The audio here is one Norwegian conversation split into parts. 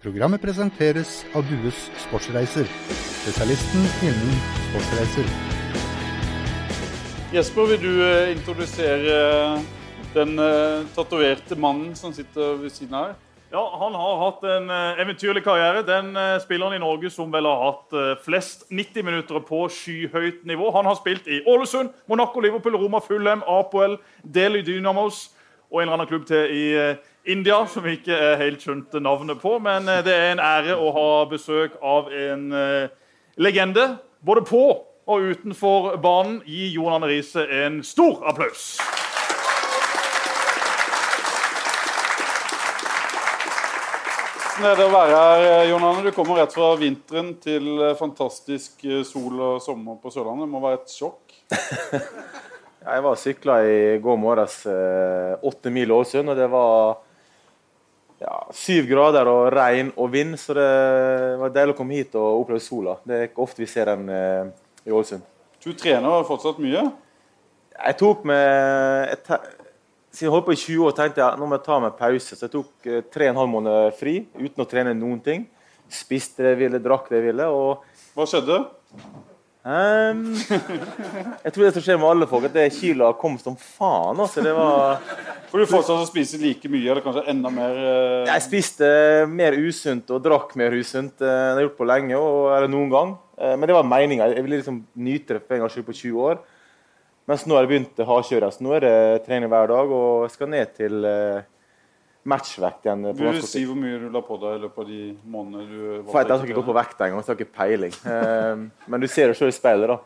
Programmet presenteres av Dues Sportsreiser, spesialisten innen sportsreiser. Jesper, vil du eh, introdusere den uh, tatoverte mannen som sitter ved siden av her? Ja, Han har hatt en eh, eventyrlig karriere. Den eh, spilleren i Norge som vel har hatt eh, flest 90 minutter på skyhøyt nivå. Han har spilt i Ålesund, Monaco, Liverpool, Roma, Fulham, Apoel, Delhi Dynamos og en eller annen klubb til i eh, India som vi ikke er helt skjønte navnet på. Men eh, det er en ære å ha besøk av en eh, legende. Både på og utenfor banen. Gi Jon Arne Riise en stor applaus. Hvordan er det å være her, eh, Jon Arne? Du kommer rett fra vinteren til fantastisk sol og sommer på Sørlandet. Det må være et sjokk? Jeg var og sykla i går morges åtte mil Ålesund, og det var ja, syv grader og regn og vind. Så det var deilig å komme hit og oppleve sola. Det er ikke ofte vi ser den eh, i Ålesund. Du trener fortsatt mye? Jeg tok med et, Siden jeg holdt på i 20 år, tenkte jeg nå må jeg ta meg pause. Så jeg tok eh, tre og en halv måned fri uten å trene noen ting. Spiste det jeg ville, drakk det jeg ville. og Hva skjedde? Ehm, jeg tror det som skjer med alle folk, at det kiloa kom som faen. Altså. Det var, For du fortsatt å spise like mye, eller kanskje enda mer? Uh... jeg spiste mer usunt og drakk mer usunt eh, enn jeg har gjort på lenge. Og, eller noen gang. Eh, men det var meninga. Jeg ville liksom nyte det for en gangs skyld på 20 år. Mens nå har jeg begynt hardkjøres. Nå er det trening hver dag, og jeg skal ned til eh, matchvekt igjen. på Vil du si hvor mye du la på deg i løpet av de månedene du var For jeg har ikke gått på vekt engang, så jeg har ikke peiling. Eh, men du ser det selv i speilet, da.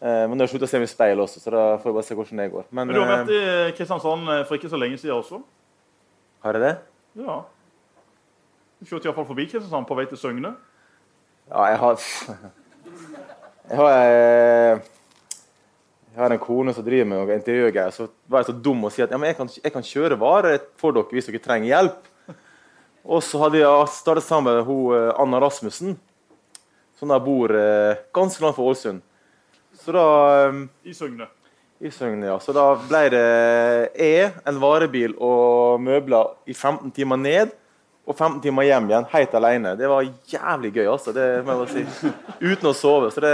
Eh, men nå har jeg sluttet å se meg i speilet også, så da får jeg bare se hvordan det går. Men, Men Du har vært eh, i Kristiansand eh, for ikke så lenge siden også. har jeg det? Ja. Du kjørte iallfall forbi Kristiansand på vei til Søgne. Ja, jeg har Jeg har, eh, jeg har en kone som driver med noe interiørgreier. Så var jeg så dum å si at ja, men jeg, kan, jeg kan kjøre varer for dere hvis dere trenger hjelp. Og så hadde jeg startet sammen med hun, eh, Anna Rasmussen, som da bor eh, ganske langt fra Ålesund. Så da eh, I Søgne. i Søgne, ja. Så da ble det jeg, en varebil og møbler i 15 timer ned. Og 15 timer hjem igjen, helt alene. Det var jævlig gøy, altså. Det si. Uten å sove. Så det,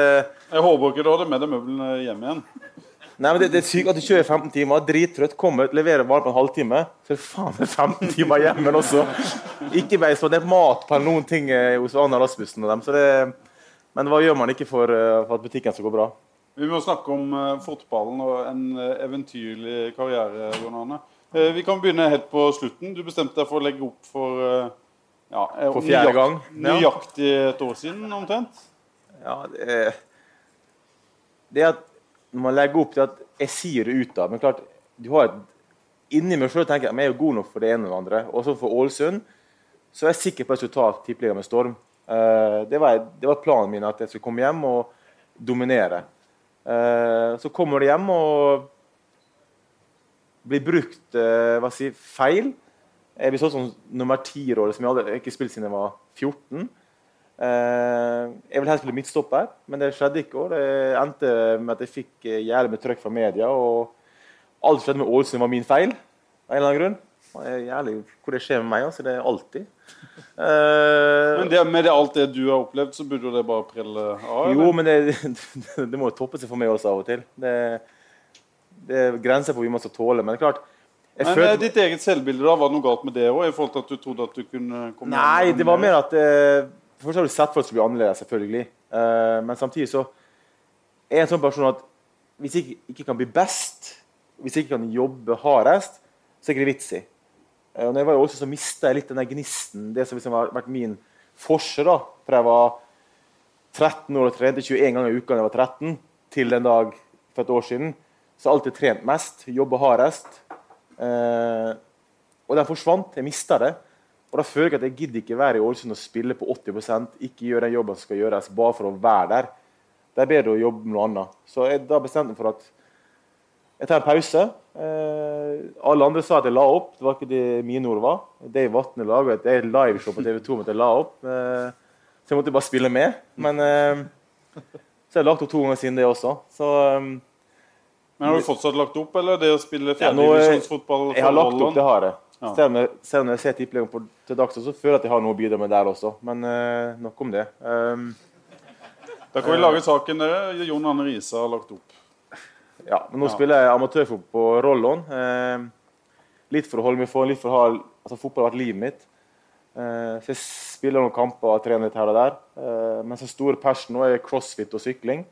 Jeg håper ikke du hadde med deg møblene hjem igjen. nei, men det, det er sykt at du kjører 15 timer, drittrøtt, kommer, ut, leverer bare på en halvtime. Så er det faen meg 15 timer hjem igjen også. Ikke veis, det er mat på noen ting eh, hos Anna Rasmussen og dem. Så det, men hva gjør man ikke for, eh, for at butikken skal gå bra? Vi må snakke om eh, fotballen og en eventyrlig karriere, Jon Arne. Eh, vi kan begynne helt på slutten. Du bestemte deg for å legge opp for eh, ja, eh, For fjerde gang. Nøyaktig et år siden, omtrent. Ja, det det at når man legger opp til at jeg sier det ut da, Men klart, du har et, inni meg sjøl tenker jeg at jeg er jo god nok for det ene og det andre. Og så for Ålesund så er jeg sikker på at jeg skulle ta tippeligaen med storm. Det, var, det var planen min at jeg skulle komme hjem og dominere. Så kommer det hjem og blir brukt eh, hva si, feil. Jeg blir sånn som nummer ti-rolle, som jeg aldri jeg har ikke spilt siden jeg var 14. Eh, jeg ville helst spille midtstopper, men det skjedde ikke. Og det endte med at jeg fikk eh, jævlig med trøkk fra media. Og alt som skjedde med Ålesund, var min feil. Av en eller annen grunn. Det er jævlig, hvor det skjer med meg, altså. Det er alltid. Men det, med det, alt det du har opplevd, så burde jo det bare prelle av? eller? jo, men det, det må jo toppe seg for meg også av og til. Det, det er grenser for mye man skal tåle. Men det er klart Men følte- eh, ditt eget selvbilde, da, var det noe galt med det òg? I forhold til at du trodde at du kunne komme Nei, det var mer at eh, Først har du sett folk som blir annerledes, selvfølgelig. Eh, men samtidig så er jeg en sånn person at hvis jeg ikke, ikke kan bli best, hvis jeg ikke kan jobbe hardest, så er ikke det vits i. Eh, og når jeg var i Ålesund, så mista jeg litt den der gnisten. Det som liksom har vært min forse da, fra jeg var 13 år og trente 21 ganger i uka da jeg var 13, til den dag for et år siden. Så har jeg alltid trent mest, jobba hardest. Eh, og den forsvant. Jeg mista det. Og da føler jeg at jeg gidder ikke være i Ålesund og spille på 80% ikke gjøre den jobben som skal gjøres, bare for å være der. Det er bedre å jobbe med noe annet. Så jeg da bestemte meg for at jeg tar en pause. Eh, alle andre sa at jeg la opp. Det var ikke det mine ord var. Dave Vatne laga et liveshow på TV2 om at jeg la opp. Eh, så jeg måtte bare spille med. Men eh, så har jeg lagt opp to ganger siden det også. Så eh, Men har du fortsatt lagt opp, eller det å spille Ja, nå, eh, jeg har lagt opp, det har jeg. Ja. Selv, om jeg, selv om jeg ser tippeligaen til dags, så føler jeg at jeg har noe å bidra med der også. Men uh, nok om det. Um, Da kan vi lage saken dere. Jon Arne Riise har lagt opp. ja, men nå Ja. spiller jeg amatørfotball på Rollon. Eh, litt for å holde meg i form, litt for å ha altså, Fotball har vært livet mitt. Eh, så jeg spiller noen kamper og trener litt her og der. Eh, men så store passion nå er crossfit og sykling.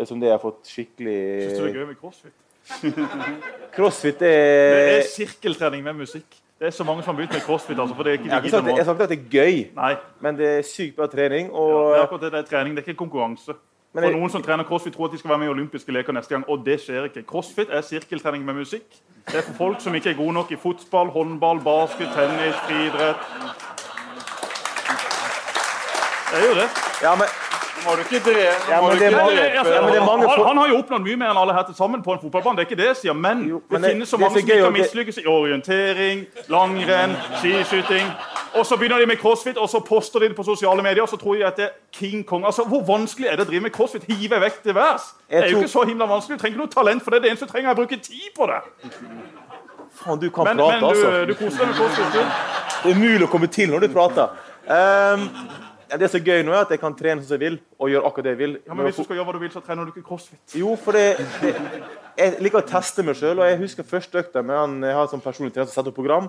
Er som det har fått skikkelig Syns du det er gøy med crossfit? Crossfit er Det er sirkeltrening med musikk. Det er så mange som har begynt med crossfit. altså, for det er ikke Jeg sagt, jeg sa ikke at det er gøy, Nei, men det er sykt bra trening. ja, Og, det er akkurat det, det er trening, det er ikke konkurranse. men For Noen som trener crossfit, tror at de skal være med i olympiske leker neste gang. Og det skjer ikke. Crossfit er sirkeltrening med musikk. Det er for folk som ikke er gode nok i fotball, håndball, basket, tennis, friidrett. Det er jo det. ja, men, må du ikke drepe Ja, men det er mange- Ja, men det er mange han, har jo oppnådd mye mer enn alle her til sammen på en fotballbane. Det er ikke det jeg sier, men, Jo, men det- finnes så mange som ikke har mislykkes i orientering, langrenn, skiskyting. Og så begynner de med crossfit, og så poster de det på sosiale medier. Og så tror de at det er King Kong. Altså, Hvor vanskelig er det å drive med crossfit? Hive vekk til værs? Det er jo ikke så himla vanskelig. Du trenger ikke noe talent for det. Det eneste du trenger, er å bruke tid på det. faen, du kan Men, prate, men altså. du, du koser deg med crossfit. Du. Det er umulig å komme til når du prater. Um, det er så gøy nå, er at jeg kan trene som jeg vil, og gjøre akkurat det jeg vil. Ja, men Hvis du skal gjøre hva du vil, så trener du ikke crossfit. Jo, for det, det Jeg liker å teste meg sjøl, og jeg husker første økta med han jeg har sånn personlig trener som setter opp program.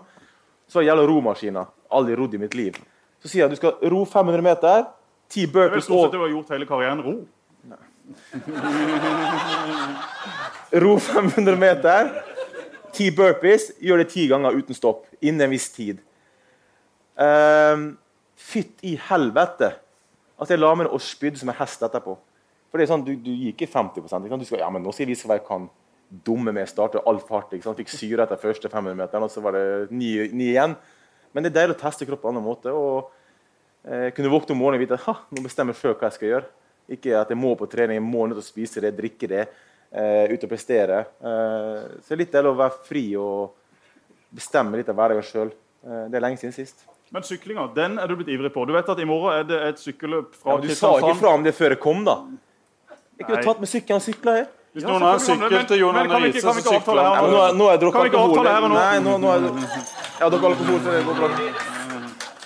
Så var det gjelder romaskiner. Aldri rodd i mitt liv. Så sier han du skal ro 500 meter, 10 Det er vel burpees stort sett og det du har gjort hele karrieren. Ro. ro 500 meter, Ti burpees, gjør det ti ganger uten stopp. Innen en viss tid. Um, Fytt i helvete. At jeg la meg og spydde som en hest etterpå. For det er sånn, Du, du gikk ikke 50 ikke sant? Du skal, ja, men Nå skal jeg vise hva jeg kan. Dumme med starte all fart. ikke sant? Fikk syre etter første 500 meteren, og så var det ni, ni igjen. Men det er deilig å teste kroppen på en annen måte. og eh, Kunne våkne om morgenen og vite at nå bestemmer jeg selv hva jeg skal gjøre. Ikke at jeg må på trening, jeg må nødt til å spise det, drikke det, eh, ut og prestere. Eh, så det er litt deilig å være fri og bestemme litt av hverdagen sjøl. Eh, det er lenge siden sist. Men syklinga den er du blitt ivrig på. Du vet at I morgen er det et sykkelløp fra Ja, men du sa ikke fra om det før jeg kom, da. Jeg kunne Nei. tatt med sykkelen og sykla, her. Hvis Ja, noen har en sykkel til Jon Arne kan vi ikke- Riise, så sykler han. Ja, nå, er- nå vi ikke alkohol. avtale her og nå? Nei, nå, nå er har drukket alkohol, så det går bra.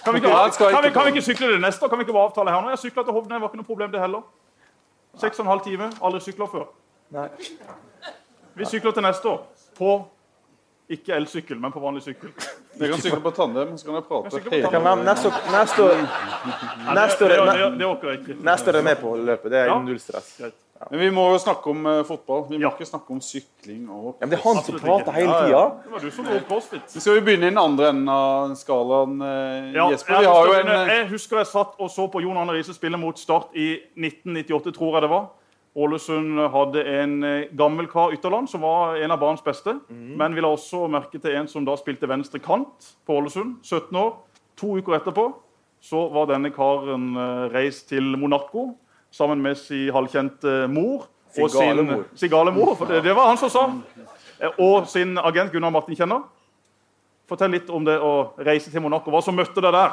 Kan vi, ikke, Ja, kan, vi, kan vi ikke sykle det neste år? Kan vi ikke bare avtale her nå? Jeg sykla til Hovden, det var ikke noe problem det heller. Seks og en halv time. Aldri sykla før. Nei. Vi sykler til neste år. På ikke elsykkel, men på vanlig sykkel. Dere kan sykle på tandem, så kan dere prate hele neste, år- neste Neste er- jeg ikke. Neste år er jeg med på løpet. Det er Ja. null stress. Men vi må jo snakke om eh, fotball. Vi må Ja. ikke snakke om sykling. og... Ja, men det er han som prater hele Ja, ja. tida. Det var du som dro opp crossfit. Så skal vi begynne i den andre enden av skalaen. Ja, Jesper, jeg husker jeg satt og så på Jon Arne Riise spille mot Start i 1998, tror jeg det var. Ålesund hadde en eh, gammel kar Ytterland som var en av banens beste. Men vi la også merke til en som da spilte venstre kant på Ålesund. 17 år. To uker etterpå så var denne karen eh, reist til Monaco sammen med sin halvkjente mor. og Sin sin- mor. Sin gale mor, for det, det var han som sa. Eh, Og sin agent Gunnar Martin Kjenner. Fortell litt om det å reise til Monaco. Hva som møtte deg der?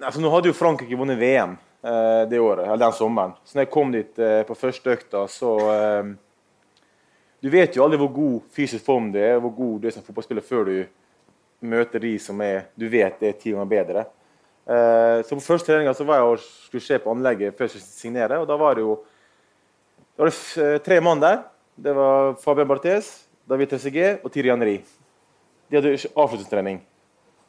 Altså, nå hadde jo Frankrike vunnet VM det året, eller den sommeren. Så når jeg kom dit eh, på første økta, så eh, Du vet jo aldri hvor god fysisk form du er, hvor god du er som fotballspiller før du møter de som er, du vet er ti ganger bedre. Eh, så på første treninga så var jeg og skulle se på anlegget før jeg skulle signere. og Da var det jo var det eh, tre mann der. Det var Fabian Barthez, David Tessegé og Tiri Henri. De hadde avslutningstrening.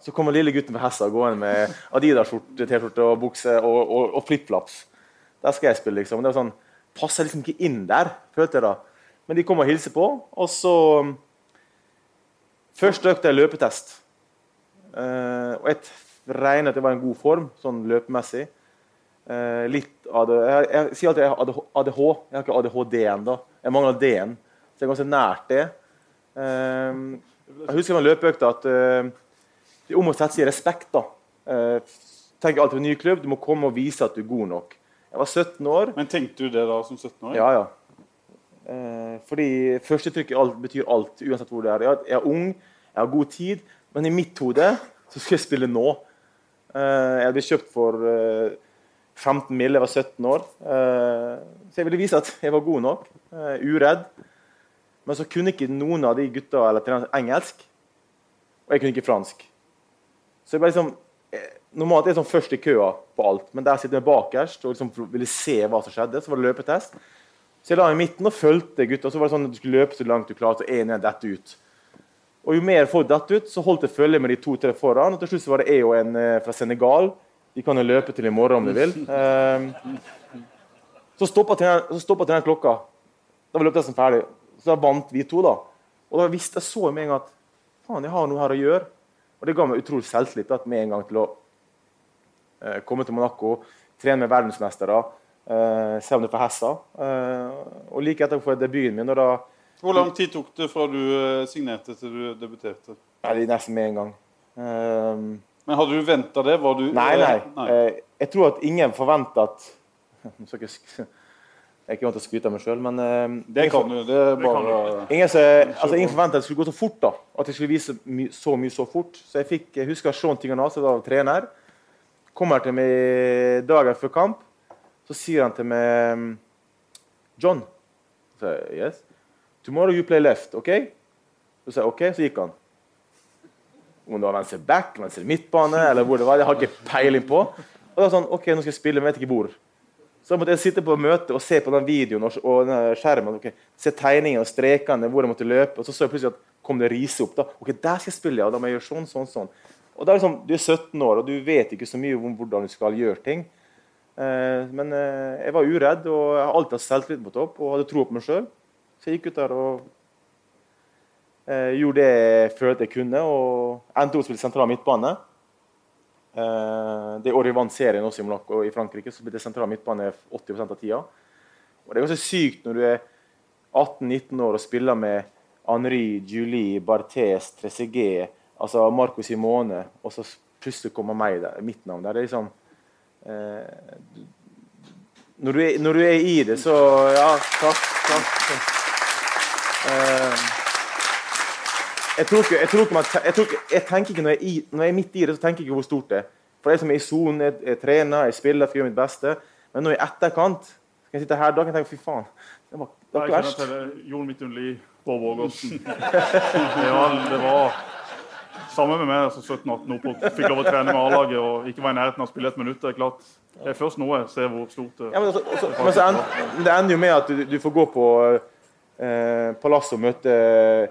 Så kommer lille gutten med hester gående med Adidas-skjorte, T-skjorte og bukse og, og, og flipflops. Der skal jeg spille, liksom. Det var sånn, Passer liksom ikke inn der, følte jeg da. Men de kom og hilste på, og så um, Første økt er løpetest. Uh, og jeg regner at det var en god form, sånn løpemessig. Uh, litt AD, jeg, jeg sier alltid jeg har ADH. Jeg har ikke ADHD ennå. Jeg mangler D-en. Så jeg er ganske nært det. Uh, jeg husker en løpeøkta at eh, det er om å sette seg i respekt. da. Eh, tenk alltid på ny klubb. Du må komme og vise at du er god nok. Jeg var 17 år. Men tenkte du det da som 17-åring? Ja, ja. Eh, fordi førsteinntrykket betyr alt, uansett hvor det er. Jeg, er ung, jeg har god tid, men i mitt hode så skal jeg spille nå. Eh, jeg ble kjøpt for eh, 15 mill. Jeg var 17 år. Så jeg ville vise at jeg var god nok. uredd. Men så kunne ikke noen av de gutta eller trenerne engelsk. Og jeg kunne ikke fransk. Så jeg ble liksom eh, Normalt er jeg sånn først i køa på alt, men der sitter jeg bakerst og liksom ville se hva som skjedde. Så var det løpetest. Så jeg la meg i midten og fulgte gutta. Så var det sånn at Du skulle løpe så langt du klarte, og én igjen dette ut. Og Jo mer folk datt ut, så holdt jeg følge med de to-tre foran. og Til slutt var det jeg og en eh, fra Senegal. De kan jo løpe til i morgen om de vil. Eh, så stoppa treneren klokka. Da var løpetesten ferdig. Så da vant vi to. da. Og da visste jeg så med en gang at faen, jeg har noe her å gjøre. Og det ga meg utrolig selvtillit at med en gang til å eh, komme til Monaco, trene med verdensmestere, eh, se om det får hessa. Eh, og like etter å få debuten min og da Hvor lang tid tok det fra du signerte til du debuterte? Nei, nesten med en gang. Eh, Men hadde du venta det? Var du nei, nei. nei. Jeg tror at ingen forventa at jeg Jeg er ikke vant til å skryte av meg sjøl, men eh, Det kan du. Det er Det kan bare Ingen, altså, ingen forventet at det skulle gå så fort. da, At jeg skulle vise my så mye så fort. Så jeg fikk, jeg husker Sean Tinganase, da var trener. Kommer til meg dagen før kamp. Så sier han til meg John. Så jeg, yes. Tomorrow you play left, OK? Så sa jeg OK, så gikk han. Om det var venstre back, venstre midtbane, eller hvor det var, jeg har ikke peiling på. Og da det sånn, OK, nå skal jeg spille, men jeg vet ikke hvor. Så måtte jeg sitte på møtet og se på den videoen og, og den skjermen. Okay. Se tegningene og strekene, hvor jeg måtte løpe. Og så så jeg plutselig at kom det riset opp. da, ok, der skal jeg spille, ja, da må jeg gjøre sånn, sånn, sånn. Og da er sånn, Du er 17 år, og du vet ikke så mye om hvordan du skal gjøre ting. Eh, men eh, jeg var uredd, og jeg har alltid hatt selvtillit på topp og hadde tro på meg sjøl. Så jeg gikk ut der og eh, gjorde det jeg følte jeg kunne, og endte opp å spille sentral midtbane. Eh, det året vi vant serien også i Monaco i Frankrike, så ble det sentral midtbane 80 av tida. Og det er ganske sykt når du er 18-19 år og spiller med Henri, Julie, Barthes, Trezeguet, altså Marco Simone, og så plutselig kommer meg der, mitt navn der. Det er liksom eh, når, du er, når du er i det, så Ja, takk. takk. Eh, jeg, tror ikke, jeg, tror ikke jeg, tror ikke, jeg tenker ikke når jeg, når jeg er midt i det, så tenker jeg ikke hvor stort det er. For jeg som er i sonen, jeg, jeg trener, jeg spiller, jeg skal gjøre mitt beste. Men når jeg er etterkant, skal jeg sitte her, da kan jeg tenke fy faen. Det var, det var ikke verst. Jon Midtundli, Bård Vågåsen. Ja, det var samme med meg som 17-18 år på fikk lov å trene med A-laget og ikke var i nærheten av å spille et minutt. Det er klart, det er først nå jeg ser hvor stort det Ja, men, så, så, men end, det ender jo med at du, du får gå på eh, Palasset og møte eh,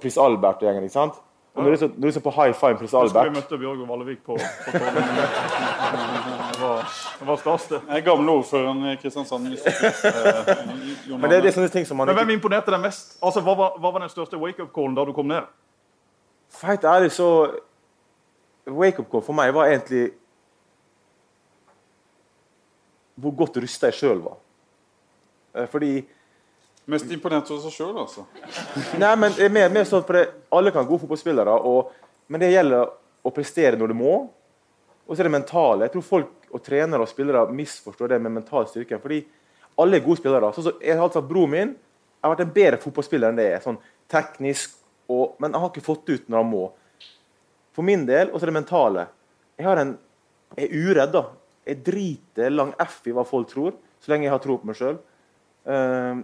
prins Albert og gjengen. ikke sant? Og når du er så- når du er så på high five prins Jeg Albert møtte Bjørgo Vallevik på, på Det var, det var stas, det. Jeg er gamle ordføreren i Kristiansand. eh, Men det, det er sånne ting som man Men hvem imponerte deg mest? Altså, Hva var, hva var den største wake-up-callen da du kom ned? For helt ærlig så Wake-up call for meg var egentlig hvor godt rusta jeg sjøl var. Eh, Fordi Mest imponert over seg sjøl, altså. Nei, men det er mer, mer sånn for det, Alle kan være gode fotballspillere, og, men det gjelder å prestere når du må. Og så er det mentale. Jeg tror folk og trenere og spillere misforstår det med mental styrke. Fordi alle er gode spillere. Sånn som jeg har sagt, Broren min jeg har vært en bedre fotballspiller enn det er. Sånn teknisk, og, men han har ikke fått det ut når han må. For min del, og så er det mentale. Jeg, en, jeg er uredd. da. Jeg driter lang F i hva folk tror, så lenge jeg har tro på meg sjøl.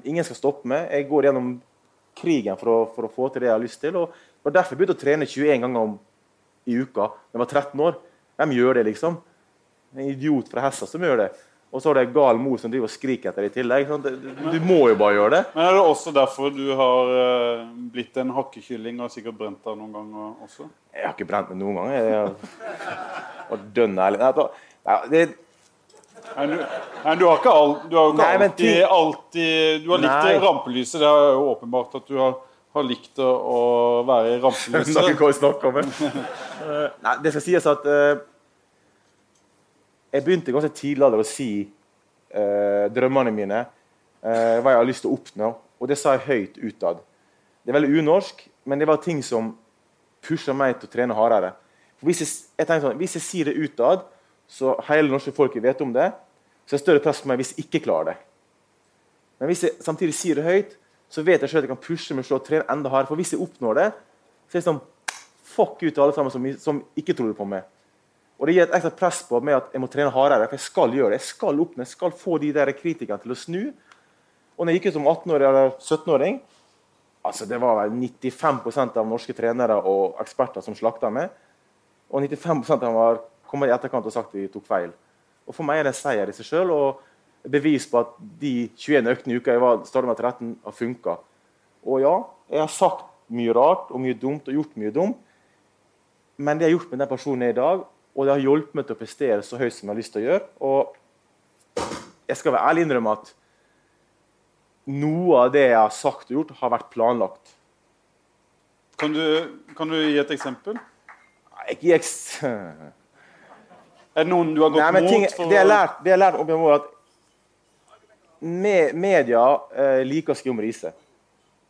Ingen skal stoppe meg. Jeg går gjennom krigen for å, for å få til det jeg har lyst til. og Det var derfor begynte å trene 21 ganger om, i uka da jeg var 13 år. Hvem gjør det, liksom? En idiot fra Hessa som gjør det. Og så har du en gal mor som driver og skriker etter deg i tillegg. Du, må jo bare gjøre det. Men er det også derfor du har eh, blitt en hakkekylling og sikkert brent deg noen ganger også? Jeg har ikke brent meg noen ganger. Jeg har og dønn ærlig. Nei, det nei, det, Nei, du, nei, du har ikke, all, du har ikke Nei, alltid, ting- alltid Du har likt Nei. rampelyset. Det er jo åpenbart at du har, har likt å, være i rampelyset. Eh, Nei, det skal sies at uh, jeg begynte ganske tidlig alder å si uh, drømmene mine, uh, hva jeg har lyst til å oppnå, og det sa jeg høyt utad. Det er veldig unorsk, men det var ting som pusha meg til å trene hardere. For hvis, jeg, jeg sånn, hvis jeg sier det utad, så hele norske folket vet om det, så er det større press på meg hvis jeg ikke klarer det. Men hvis jeg samtidig sier det høyt, så vet jeg selv at jeg kan pushe meg og trene enda hardere. For hvis jeg oppnår det, så er det sånn Fuck ut til alle sammen som, som ikke tror på meg. Og det gir et ekstra press på meg at jeg må trene hardere. For jeg skal gjøre det. Jeg skal oppnå, jeg skal få de der kritikerne til å snu. Og når jeg gikk ut som 18-åring eller 17-åring Altså, det var vel 95% av norske trenere og eksperter som slakta meg. Og 95% av dem har kommet i etterkant og sagt de tok feil. Og For meg er det en seier i seg sjøl og bevis på at de 21 øktene i uka jeg var stadig med 13, har funka. Og ja, jeg har sagt mye rart og mye dumt og gjort mye dumt. Men det har gjort med den personen jeg er i dag, og det har hjulpet meg til å prestere så høyt som jeg har lyst til å gjøre. Og jeg skal være ærlig innrømme at noe av det jeg har sagt og gjort, har vært planlagt. Kan du, kan du gi et eksempel? Nei, Ikke eks... Er det noen du har gått Nei, men ting, mot? for det jeg lært, det jeg har lært opp gjennom året, at med, media eh, liker å skrive om Riise.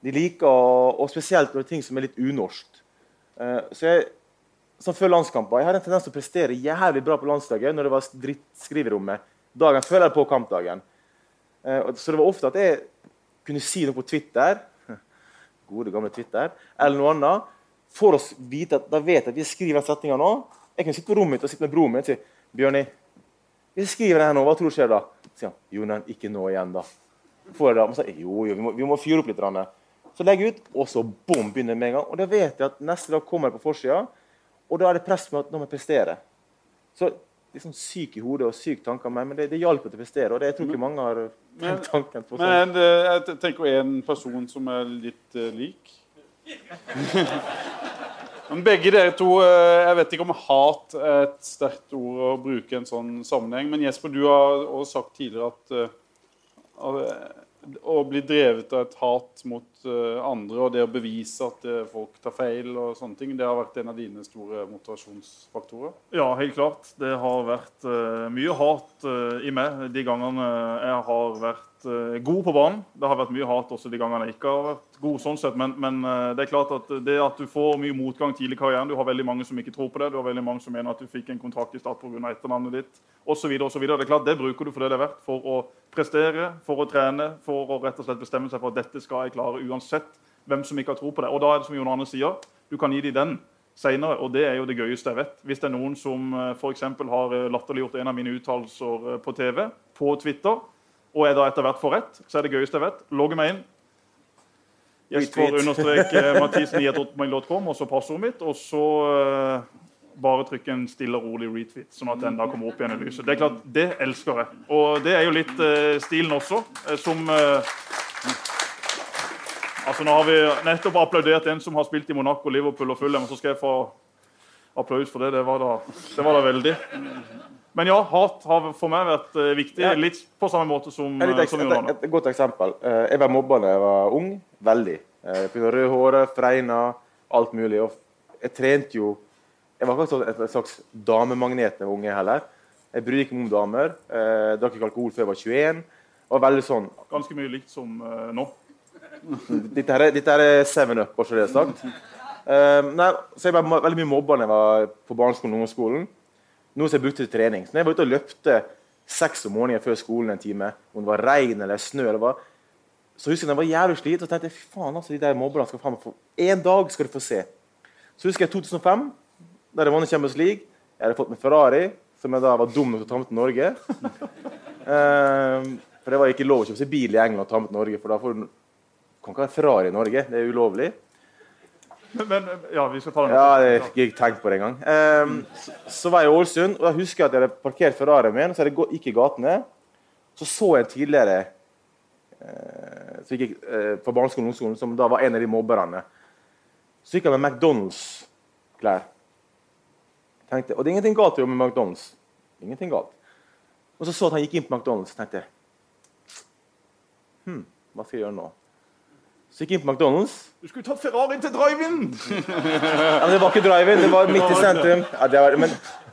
De liker, å- og spesielt når det er ting som er litt unorskt. Eh, så jeg, som før landskamper, jeg hadde en tendens til å prestere jævlig bra på landslaget når det var drittskriverommet. Dagen før eller på kampdagen. Eh, så det var ofte at jeg kunne si noe på Twitter, gode gamle Twitter, eller noe annet, for å vite at da vet jeg at vi skriver den setninga nå. Jeg kunne sitte på rommet mitt og sitte med broren min og si Bjørni, hvis jeg skriver det her nå, hva tror du skjer da? Så sier han Jonan, ikke nå igjen, da. Får jeg da? Men så, jo, jo, vi må, vi må fyre opp litt. Rann. Så legger jeg ut, og så bom, begynner med en gang. Og da vet jeg at neste dag kommer jeg på forsida, og da er det press med at nå må jeg prestere. Så liksom syk i hodet og syk tanker, men det, det hjalp til å prestere. Og det, jeg tror ikke mange har Men- tenkt tanken på sånn. Men jeg tenker en person som er litt uh, lik. Men begge dere to eh, Jeg vet ikke om hat er et sterkt ord å bruke i en sånn sammenheng. Men Jesper, du har også sagt tidligere at eh, å bli drevet av et hat mot eh, andre og det å bevise at folk tar feil, og sånne ting, det har vært en av dine store motivasjonsfaktorer? Ja, helt klart. Det har vært mye hat i meg de gangene jeg har vært eh, god på banen. Det har vært mye hat også de gangene jeg ikke har vært god, sånn sett. Men, men eh, det er klart at det at du får mye motgang tidlig i karrieren Du har veldig mange som ikke tror på det. Du har veldig mange som mener at du fikk en kontrakt i start pga. etternavnet ditt osv. Det er klart, det bruker du for det det er verdt. For å prestere, for å trene, for å rett og slett bestemme seg for at dette skal jeg klare uansett hvem som ikke har tro på det. Og da er det som Jon Arne sier, du kan gi dem den senere, og det er jo det gøyeste jeg vet. Hvis det er noen som f.eks. for eksempel har eh, latterliggjort en av mine uttalelser eh, på TV, på Twitter, og jeg da etter hvert får rett, så er det gøyeste jeg vet. Logge meg inn. Retweet. understrek eh, mathisen.com, og så passordet mitt, og så uh, bare trykke en stille og rolig retweet, sånn at den da kommer opp igjen i lyset. Det er klart, det elsker jeg. Og det er jo litt uh, stilen også, som uh, Altså Nå har vi nettopp applaudert en som har spilt i Monaco, Liverpool og Fulham, og så skal jeg få applaus for det. Det var da, det var da veldig. Men ja, hat har for meg vært eh, viktig. Ja. Litt på samme måte som, Et, eh, som et, et, et godt eksempel. Eh, Jeg var mobba da jeg var ung. Veldig. Jeg fikk av Rødhåret, fregna, alt mulig. Jeg trente jo Jeg var ikke et slags damemagnet da jeg var unge heller. Jeg brydde ikke meg om damer. Jeg Drakk ikke alkohol før jeg var 21. Og veldig sånn Ganske mye likt som nå. Dette her dette her er seven up, bare så det er sagt. Uh, nei, så jeg var veldig mye mobba da jeg var på barneskolen og ungdomsskolen. Noe som jeg brukte til trening. Så når jeg var ute og løpte seks om morgenen før skolen en time, om det var regn eller snø eller hva, så husker jeg når jeg var jævlig slit, og tenkte jeg, faen, altså, de der mobberne skal faen meg få En dag skal du få se. Så husker jeg 2005, da det vant Champions League. Jeg hadde fått meg Ferrari, som jeg da var dum nok til å ta med til Norge. um, for det var ikke lov å kjøpe seg bil i England og ta med til Norge, for da får du kan ikke ha Ferrari i Norge. Det er ulovlig. Men, men ja, vi skal ta den. Ja, jeg ikke tenkt på det engang. Um, så, så var jeg i Ålesund, og da husker jeg at jeg hadde parkert Ferrarien min. Så jeg gikk i gatene. Så så jeg tidligere uh, så gikk eh, på barneskolen ungdomsskolen, som da var en av de mobberne. Så gikk han med McDonald's-klær. Tenkte, Og det er ingenting galt i å med McDonald's. Ingenting galt. Og så så at han gikk inn på McDonald's. tenkte jeg, hm, hva skal jeg gjøre nå? Så gikk jeg inn på McDonald's. Du skulle tatt Ferrarien til drive-in! Ja, det var ikke drive-in, det var midt i sentrum. Ja, det var, men,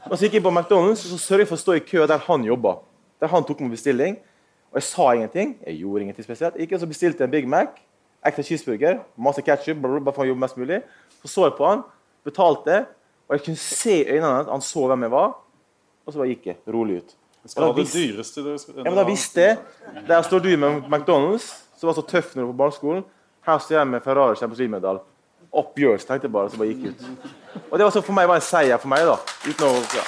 og så gikk jeg inn på McDonald's og så sørget for å stå i kø der han jobba. Der han tok med bestilling. Og jeg sa ingenting. Jeg gjorde ingenting spesielt. Ikke så bestilte jeg en Big Mac, ekte cheeseburger, masse ketsjup, bare for å jobbe mest mulig. Så så jeg på han, betalte, og jeg kunne se i øynene hans at han så hvem jeg var. Og så bare gikk jeg rolig ut. Skal ha det dyreste du skal Ja, men da visste jeg Der står du med McDonald's, som var så tøff når du var på barneskolen. Her står jeg med Ferrari Champions yours, tenkte jeg bare, så bare gikk ut. Og det var så for meg var en seier for meg, da. Uten å ja.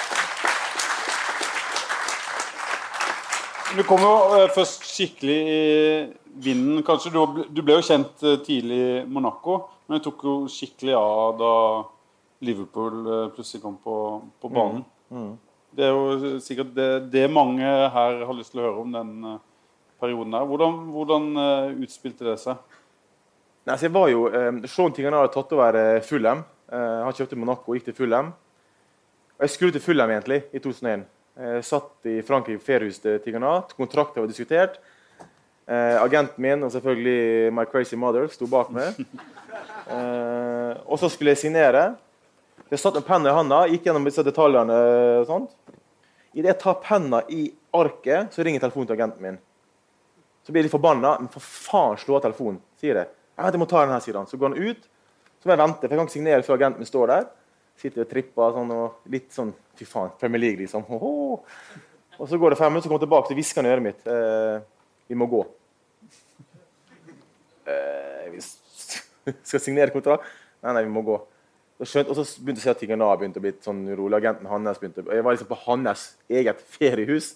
Du kom jo eh, først skikkelig i vinden. Kanskje du, du ble jo kjent eh, tidlig i Monaco, men det tok jo skikkelig av da Liverpool eh, plutselig kom på, på banen. Det er jo sikkert det, det mange her har lyst til å høre om den perioden der. Hvordan, hvordan utspilte det seg? Nei, så jeg var jo, eh, Sean Tingana hadde tatt over eh, Fulham. Eh, han kjøpte Monaco og gikk til Fulham. Og jeg skulle til Fulham egentlig i 2001. Jeg satt i Frankrike på feriehuset til Tingana. Kontrakten var diskutert. Eh, agenten min og selvfølgelig My Crazy Mother sto bak meg. Eh, og så skulle jeg signere. Jeg satt med penna i hånda, gikk gjennom disse detaljene. og sånt. Idet jeg tar penna i arket, så ringer telefonen til agenten min. Så blir jeg litt forbanna. Men for faen, slå av telefonen, sier jeg. Jeg vet, jeg må ta den her, sier han. Så går han ut. Så må jeg vente, for jeg kan ikke signere før agenten min står der. Sitter og tripper sånn, og litt sånn Fy faen, Premier League, liksom. Hoho. Og så går det fem minutter, så kommer jeg tilbake til hvisker i øret mitt. Eh, vi må gå. Eh, vi skal signere kontrakt. Nei, nei, vi må gå. Og så begynte jeg å se at Tingana begynte å bli sånn urolig. Agenten hans begynte Jeg var liksom på hans eget feriehus.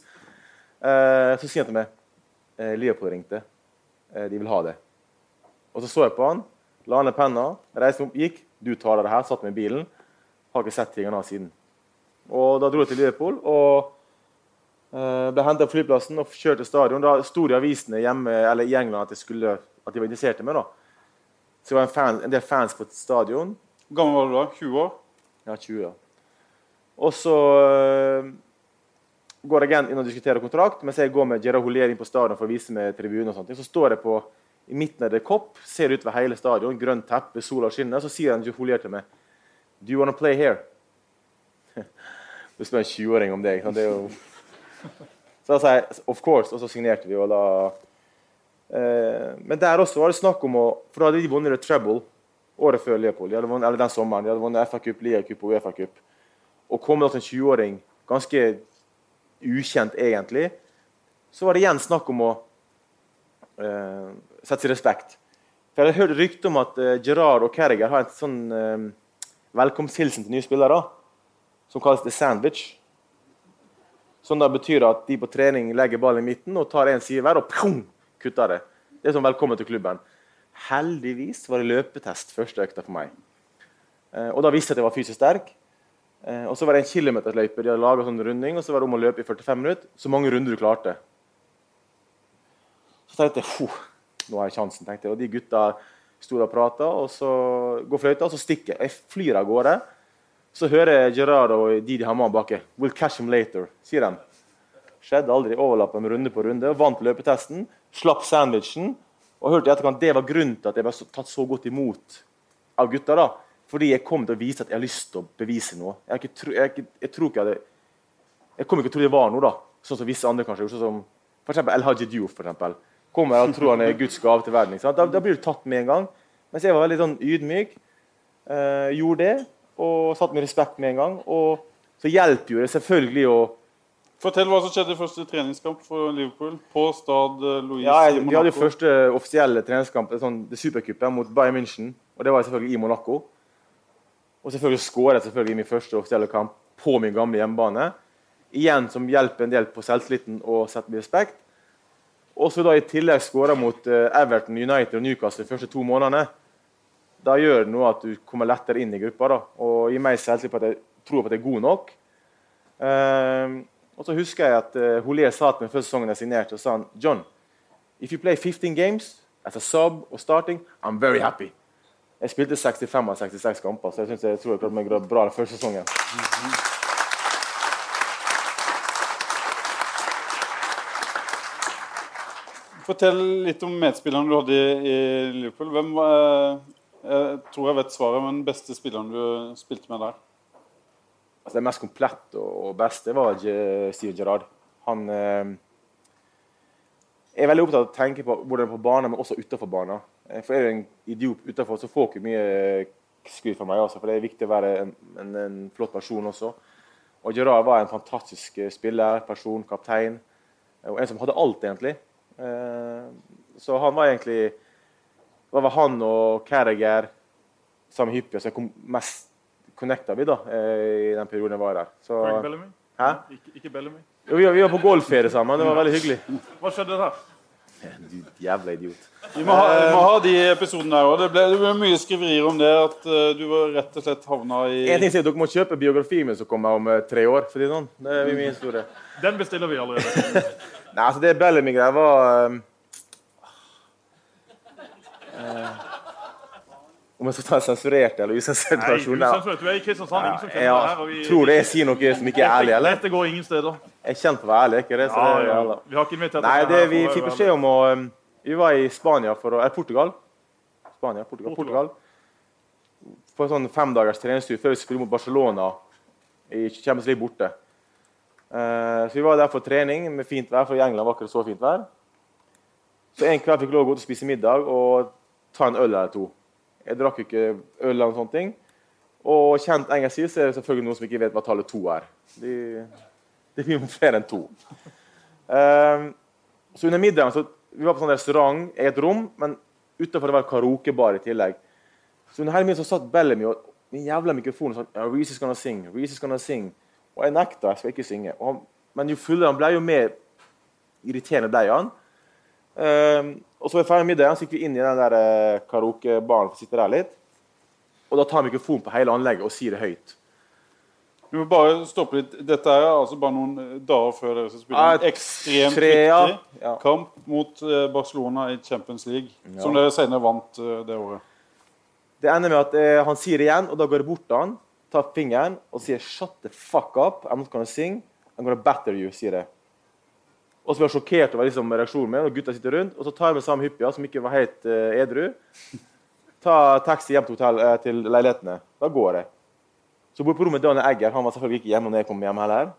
Eh, så sier han til meg eh, Leopold ringte. Eh, de vil ha det. Og så så jeg på han, la ned penna, reiste meg opp, gikk. Du tar deg det her, satt meg i bilen. Har ikke sett Tingana siden. Og da dro jeg til Liverpool og eh, ble henta på flyplassen og kjørt til stadion. Da sto det i avisene hjemme, eller i England at, jeg skulle, at de var interessert i meg. da. Så det var en, fan, en del fans på stadion. Hvor gammel var du da? 20 år? Ja, 20, år. Og så øh, går agenten inn og diskuterer kontrakt, mens jeg går med Gerard Holier inn på stadion for å vise meg tribunen. og sånt. Så står jeg på, i midten av det kopp, ser utover hele stadion, grønt teppe, sola skinner. Så sier han til meg Do you wanna play here? Du spør en 20-åring om det. ikke sant? det er jo... Så da sa jeg of course, og så signerte vi. og da... Eh, men der også var det snakk om å For da hadde de vunnet treble året før Leopold. De vunnet, eller den sommeren. De hadde vunnet FA-cup, Lia-cup og Uefa-cup. Og kom da til en 20-åring, ganske ukjent egentlig, så var det igjen snakk om å eh, sette seg respekt. For Jeg hadde hørt rykte om at uh, Gerard og Carriger har en sånn uh, velkomsthilsen til nye spillere som kalles The Sandwich. Som da betyr at de på trening legger ballen i midten og tar en side hver og pum, kutter det. Det er sånn velkommen til klubben. Heldigvis var det løpetest første økta for meg. Uh, og da visste jeg at jeg var fysisk sterk. Uh, og så var det en kilometersløype. De hadde laget sånn runding, og så var det om å løpe i 45 minutter. Så mange runder du klarte. Så tenkte jeg "Fuh, nå har jeg sjansen. tenkte jeg. Og de gutta sto og prata, og så går fløyta, og så stikker jeg. Jeg flyr av gårde. Så hører jeg Gerard og Didi Haman baki. 'We'll catch him later', sier de. Skjedde aldri. Overlappa med runde på runde. Vant løpetesten. Slapp sandwichen. Og hørte i etterkant det var grunnen til at jeg ble tatt så godt imot av gutta. da. Fordi jeg kom til å vise at jeg har lyst til å bevise noe. Jeg, ikke tro, jeg, jeg tror ikke jeg hadde Jeg kom ikke til å tro det var noe, da. Sånn som visse andre kanskje. Sånn som eksempel El Haji Diouf. For eksempel. Kommer og tror han er Guds gave til verden. Da, da blir du tatt med en gang. Mens jeg var veldig sånn ydmyk. Eh, gjorde det, og satt med respekt med en gang. Og så hjelper jo det selvfølgelig å Fortell hva som skjedde i første treningskamp for Liverpool på Stad eh, Louise Ja, jeg, Vi hadde jo første offisielle treningskamp, sånn, supercupen mot Bayern München. Og det var jeg selvfølgelig i Monaco. Og selvfølgelig skåret jeg i min første offisielle kamp på min gamle hjemmebane. Igjen som hjelper en del på selvtilliten og setter respekt. Og så da i tillegg skåra mot eh, Everton, United og Newcastle de første to månedene. Da gjør det noe at du kommer lettere inn i gruppa da, og gir meg selvtillit på at jeg tror på at jeg er god nok. Ehm, og så husker jeg at uh, Holier sa til meg før sesongen jeg signerte, og sa han, John, if you play 15 games as a sub or starting, I'm very happy. Jeg spilte 65 av 66 kamper, så jeg, synes jeg tror jeg klarte meg bra den første sesongen. Fortell litt om medspilleren du hadde i Liverpool. Hvem var Jeg tror jeg vet svaret, men beste spilleren du spilte med der? Altså, det mest komplette og, beste var Steven Gerrard. Han eh, er veldig opptatt av å tenke på hvordan på banen, men også utenfor banen. Eh, For er du en idiot utenfor, så får du ikke mye skryt fra meg. Også, for det er viktig å være en, en, en flott person også. Og Gerrard var en fantastisk eh, spiller, person, kaptein. eh, Og en som hadde alt, egentlig. Eh, Så han var egentlig Det var han og Carragher sammen hyppig som kom mest connecta vi da, eh, i den perioden jeg var der. Så, Bellamy? Hæ? Ikke, ikke Bellamy? Jo, vi, var, vi var på golfferie sammen. Det var veldig hyggelig. Hva skjedde der? Du jævla idiot. Vi må ha, vi må ha de episodene her òg. Det, ble- det ble mye skriverier om det. At eh, du var rett og slett havna i En ting sier Dere må kjøpe biografien min som kommer om eh, tre år. Fordi det, sånn. det er min historie. Den bestiller vi allerede. Nei, altså Det Bellamy-greia var eh, Om jeg skal ta en sensurert eller usensurert Nei, versjon? du, usensurert. du er i Kristiansand. Ingen som kjenner Ja, her. vi- tror det jeg sier noe som ikke er ærlig, eller? Dette går ingen steder. Jeg er kjent for å være ærlig, ikke det? Så Ja, det ja. Vi har ikke invitert Nei, det vi fikk beskjed om å um, Vi var i Spania for å Eller Portugal. Spania, Portugal, Portugal. Portugal. På en sånn femdagers treningstur før vi skulle mot Barcelona i Champions League borte. Eh, så vi var der for trening med fint vær, for i England var ikke det så fint vær. Så en kveld fikk jeg lov å gå ut og spise middag og ta en øl eller to. Jeg drakk ikke øl eller sånne ting. Og kjent engelsk så er det selvfølgelig noen som ikke vet hva tallet to er. De, det blir flere enn to. Ehm, så under middagen så Vi var på sånn restaurant i et rom, men utenfor det var karaokebar i tillegg. Så under hele middagen så satt Bellamy og den jævla mikrofon og sa ja, Reece is gonna sing, Reece is gonna sing. Og jeg nekta, jeg skal ikke synge. Han, men jo fullere han ble, jo mer irriterende ble han. Um, og så var vi ferdig med middagen, så gikk vi inn i den der eh, karaokebaren for å sitte der litt. Og da tar han mikrofonen på hele anlegget og sier det høyt. Du må bare stoppe litt. Dette er altså bare noen eh, dager før dere skal spille en ekstremt tre, ja. viktig Ja. kamp mot eh, Barcelona i Champions League, Ja. som dere senere vant det året. Det ender med at eh, han sier det igjen, og da går jeg bort til han, tar fingeren og sier 'shut the fuck up'. I'm not gonna sing. I'm gonna batter you, sier jeg. Og så blir jeg sjokkert over liksom, reaksjonen min, og gutta sitter rundt. Og så tar jeg med samme hyppia, som ikke var helt uh, edru. Ta taxi hjem til, hotell, uh, til leilighetene. Da går jeg. Så bor på rommet Daniel Egger. Han var selvfølgelig ikke hjemme når jeg kom hjem heller.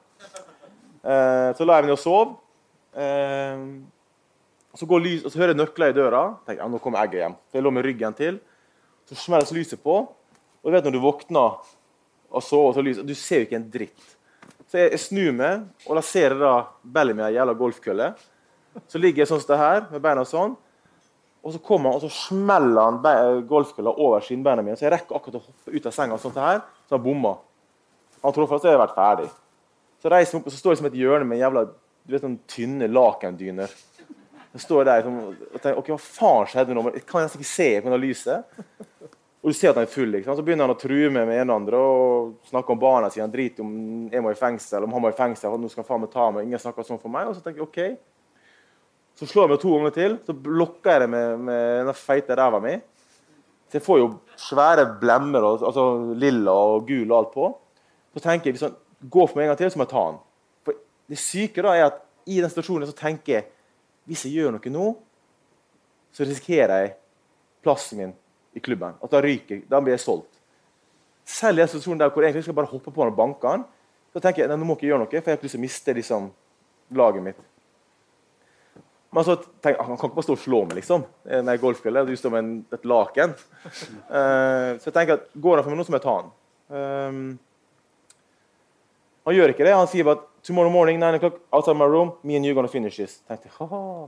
Uh, så la jeg meg ned og sov. Eh, så, går lys, og så hører jeg nøkler i døra. tenker jeg, nå kommer Egger hjem. Så jeg lå med ryggen til. Så smelles lyset på. Og du vet når du våkner og så, og så lyset, du ser jo ikke en dritt. Så jeg, jeg snur meg, og da ser jeg da bellet med ei jævla golfkølle. Så ligger jeg sånn som det her, med beina sånn. Og så kommer han, og så smeller han golfkølla over skinnbeina mine. Så jeg rekker akkurat å hoppe ut av senga, sånn det her, så han bomma. Han tror fast jeg har vært ferdig. Så reiser jeg opp, og så står jeg som et hjørne med en jævla du vet, sånn tynne lakendyner. Så står jeg der og tenker ok, hva faen skjedde nå? Jeg kan nesten ikke se på det lyset. Og du ser at han er full. liksom. Så begynner han å true med med en andre og snakke om barna sine. Han driter om jeg må i fengsel, om han må i fengsel. og Nå skal faen meg ta meg. Ingen snakker sånn for meg. Og så tenker jeg OK. Så slår jeg meg to ganger til. Så blokker jeg det med, med den feite ræva mi. Så jeg får jo svære blemmer, og, altså lilla og gul og alt på. Så tenker jeg hvis han går for meg en gang til, så må jeg ta han. For det syke da er at i den situasjonen så tenker jeg hvis jeg gjør noe nå, så risikerer jeg plassen min i klubben. At da ryker. Da blir jeg solgt. Selv i en situasjon der hvor jeg egentlig skal bare hoppe på han og banke han, så tenker jeg nei, nå må jeg ikke gjøre noe, for jeg har ikke lyst til å miste liksom, laget mitt. Men så tenker jeg, Han kan ikke bare stå og slå meg, liksom. med golfkølle. Du står med en, et laken. Uh, så jeg tenker at går han for meg nå, så må jeg ta han. Um, han gjør ikke det. Han sier bare at 'Tomorrow morning, 9 o'clock, outside my room, me and you gonna finish this'. tenkte jeg, Haha.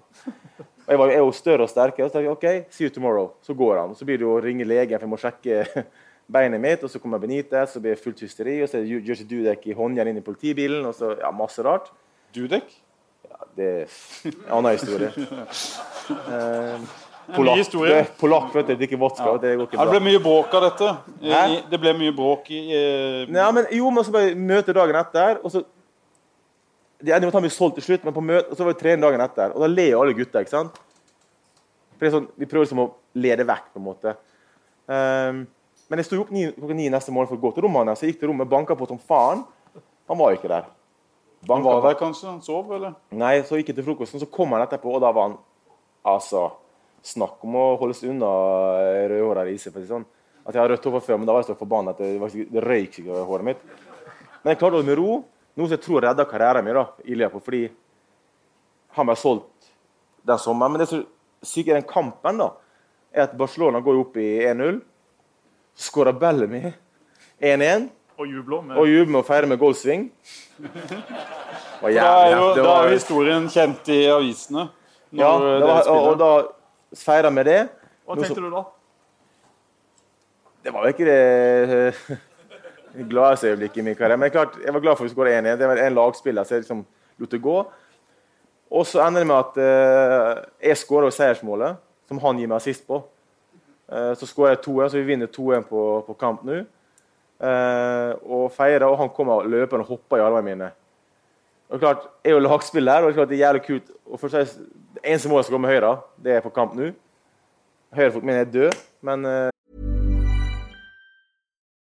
Og jeg var jo- er jo større og sterkere. Så tenkte jeg, ok, see you tomorrow. Så går han. og Så blir det jo å ringe legen, for jeg må sjekke beinet mitt. Og så kommer Benitez, så blir det fullt hysteri. Og så er det Jersey Dudek i håndjern inn i politibilen. Og så ja, masse rart. Dudek? Ja, det er en annen historie. Eh, polakk, det- polakk vet du, drikker vodka. Ja. Det går ikke bra. det ble mye bråk av dette. Hæ? det ble mye bråk i eh, Ja, men jo, men så bare møte dagen etter, og så De ender med å ta ble solgt til slutt, men på møte, og så var det trening dagen etter. Og da ler jo alle gutta, ikke sant? For det er sånn, Vi prøver liksom å lede vekk, på en måte. Um, men jeg sto opp klokka ni neste morgen for å gå til rommet hans. Så jeg gikk til rommet, banka på som faen. Han var jo ikke der. Han var der kanskje? Han sov, eller? Nei, så gikk jeg til frokosten, så kom han etterpå, og da var han altså Snakk om å holde seg unna eh, rødhåra riser. for å si Sånn. At jeg har rødt hår fra før, men da var jeg så forbanna at det, det røyk over håret mitt. Men jeg klarte å holde meg ro, noe som jeg tror redda karrieren min da, i Liverpool, fordi han ble solgt den sommeren. Men det som syke i den kampen, da, er at Barcelona går opp i 1-0. Skårer Bellamy 1-1 Og jubler med og jubler med å feire med golfsving. Da er jo, da er historien kjent i avisene. Når Ja, det var, og, og da feira vi det. Hva tenkte så, du da? Det var jo ikke det gladeste i min karriere. Men klart, jeg var glad for å skåre 1-1. Det var en lagspiller. Så jeg liksom lot det gå. Og så ender det med at eh, jeg skårer seiersmålet, som han gir meg assist på. Eh, så skårer jeg 2-1, så vi vinner 2-1 på, på kamp nå. Eh, og feirer, og han kommer løpende og hopper i armene mine. Og klart, Jeg er jo lagspiller, og det er klart det er jævlig kult. Og for seg, eneste målet som går med høyre, det er på kamp nå. Høyrefoten min er død, men eh,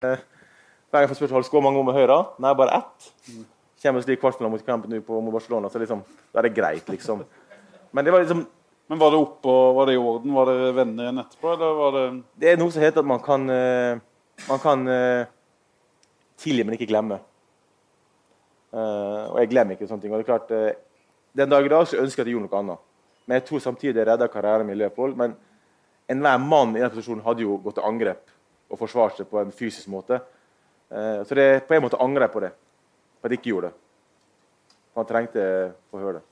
Hver gang jeg får spørsmål hvor mange om vi hører? nei, bare ett. Kommer til kvartfinale mot kampen nå på mot Barcelona, så liksom, da er det greit, liksom. Men det var liksom Men var det oppe, og var det i orden? Var dere venner igjen etterpå, eller var det Det er noe som heter at man kan eh, Man kan eh, tilgi, men ikke glemme. Eh, og jeg glemmer ikke sånne ting. Og det er klart, Den dag i dag så ønsker jeg at jeg gjorde noe annet. Men jeg tror samtidig det redda karrieren min i Leopold. Men enhver mann i den posisjonen hadde jo gått til angrep og forsvare seg på en fysisk måte. Eh, så det, på en måte angrer jeg på det. For at jeg ikke gjorde det. Han trengte å få høre det.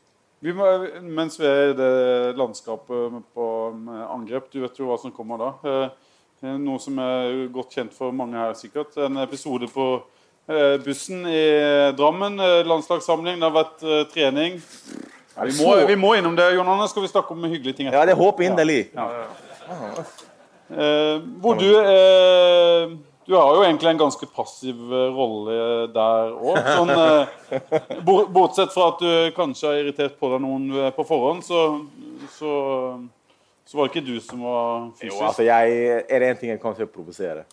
vi må, Mens vi er i det landskapet på angrep, du vet jo hva som kommer da. Eh, er Noe som er godt kjent for mange her, sikkert. En episode på eh, bussen i Drammen. eh, Landslagssamling. Det har vært eh, trening. Vi må, vi må innom det. Jon Anders. skal vi snakke om hyggelige ting Ja, det håper jeg Ja. Eh, hvor du eh, Du har jo egentlig en ganske passiv eh, rolle der òg. Sånn, eh, bortsett fra at du kanskje har irritert på deg noen eh, på forhånd, så, så, så var det ikke du som var fysisk. Jo, altså, jeg, er det én ting jeg kan å provosere?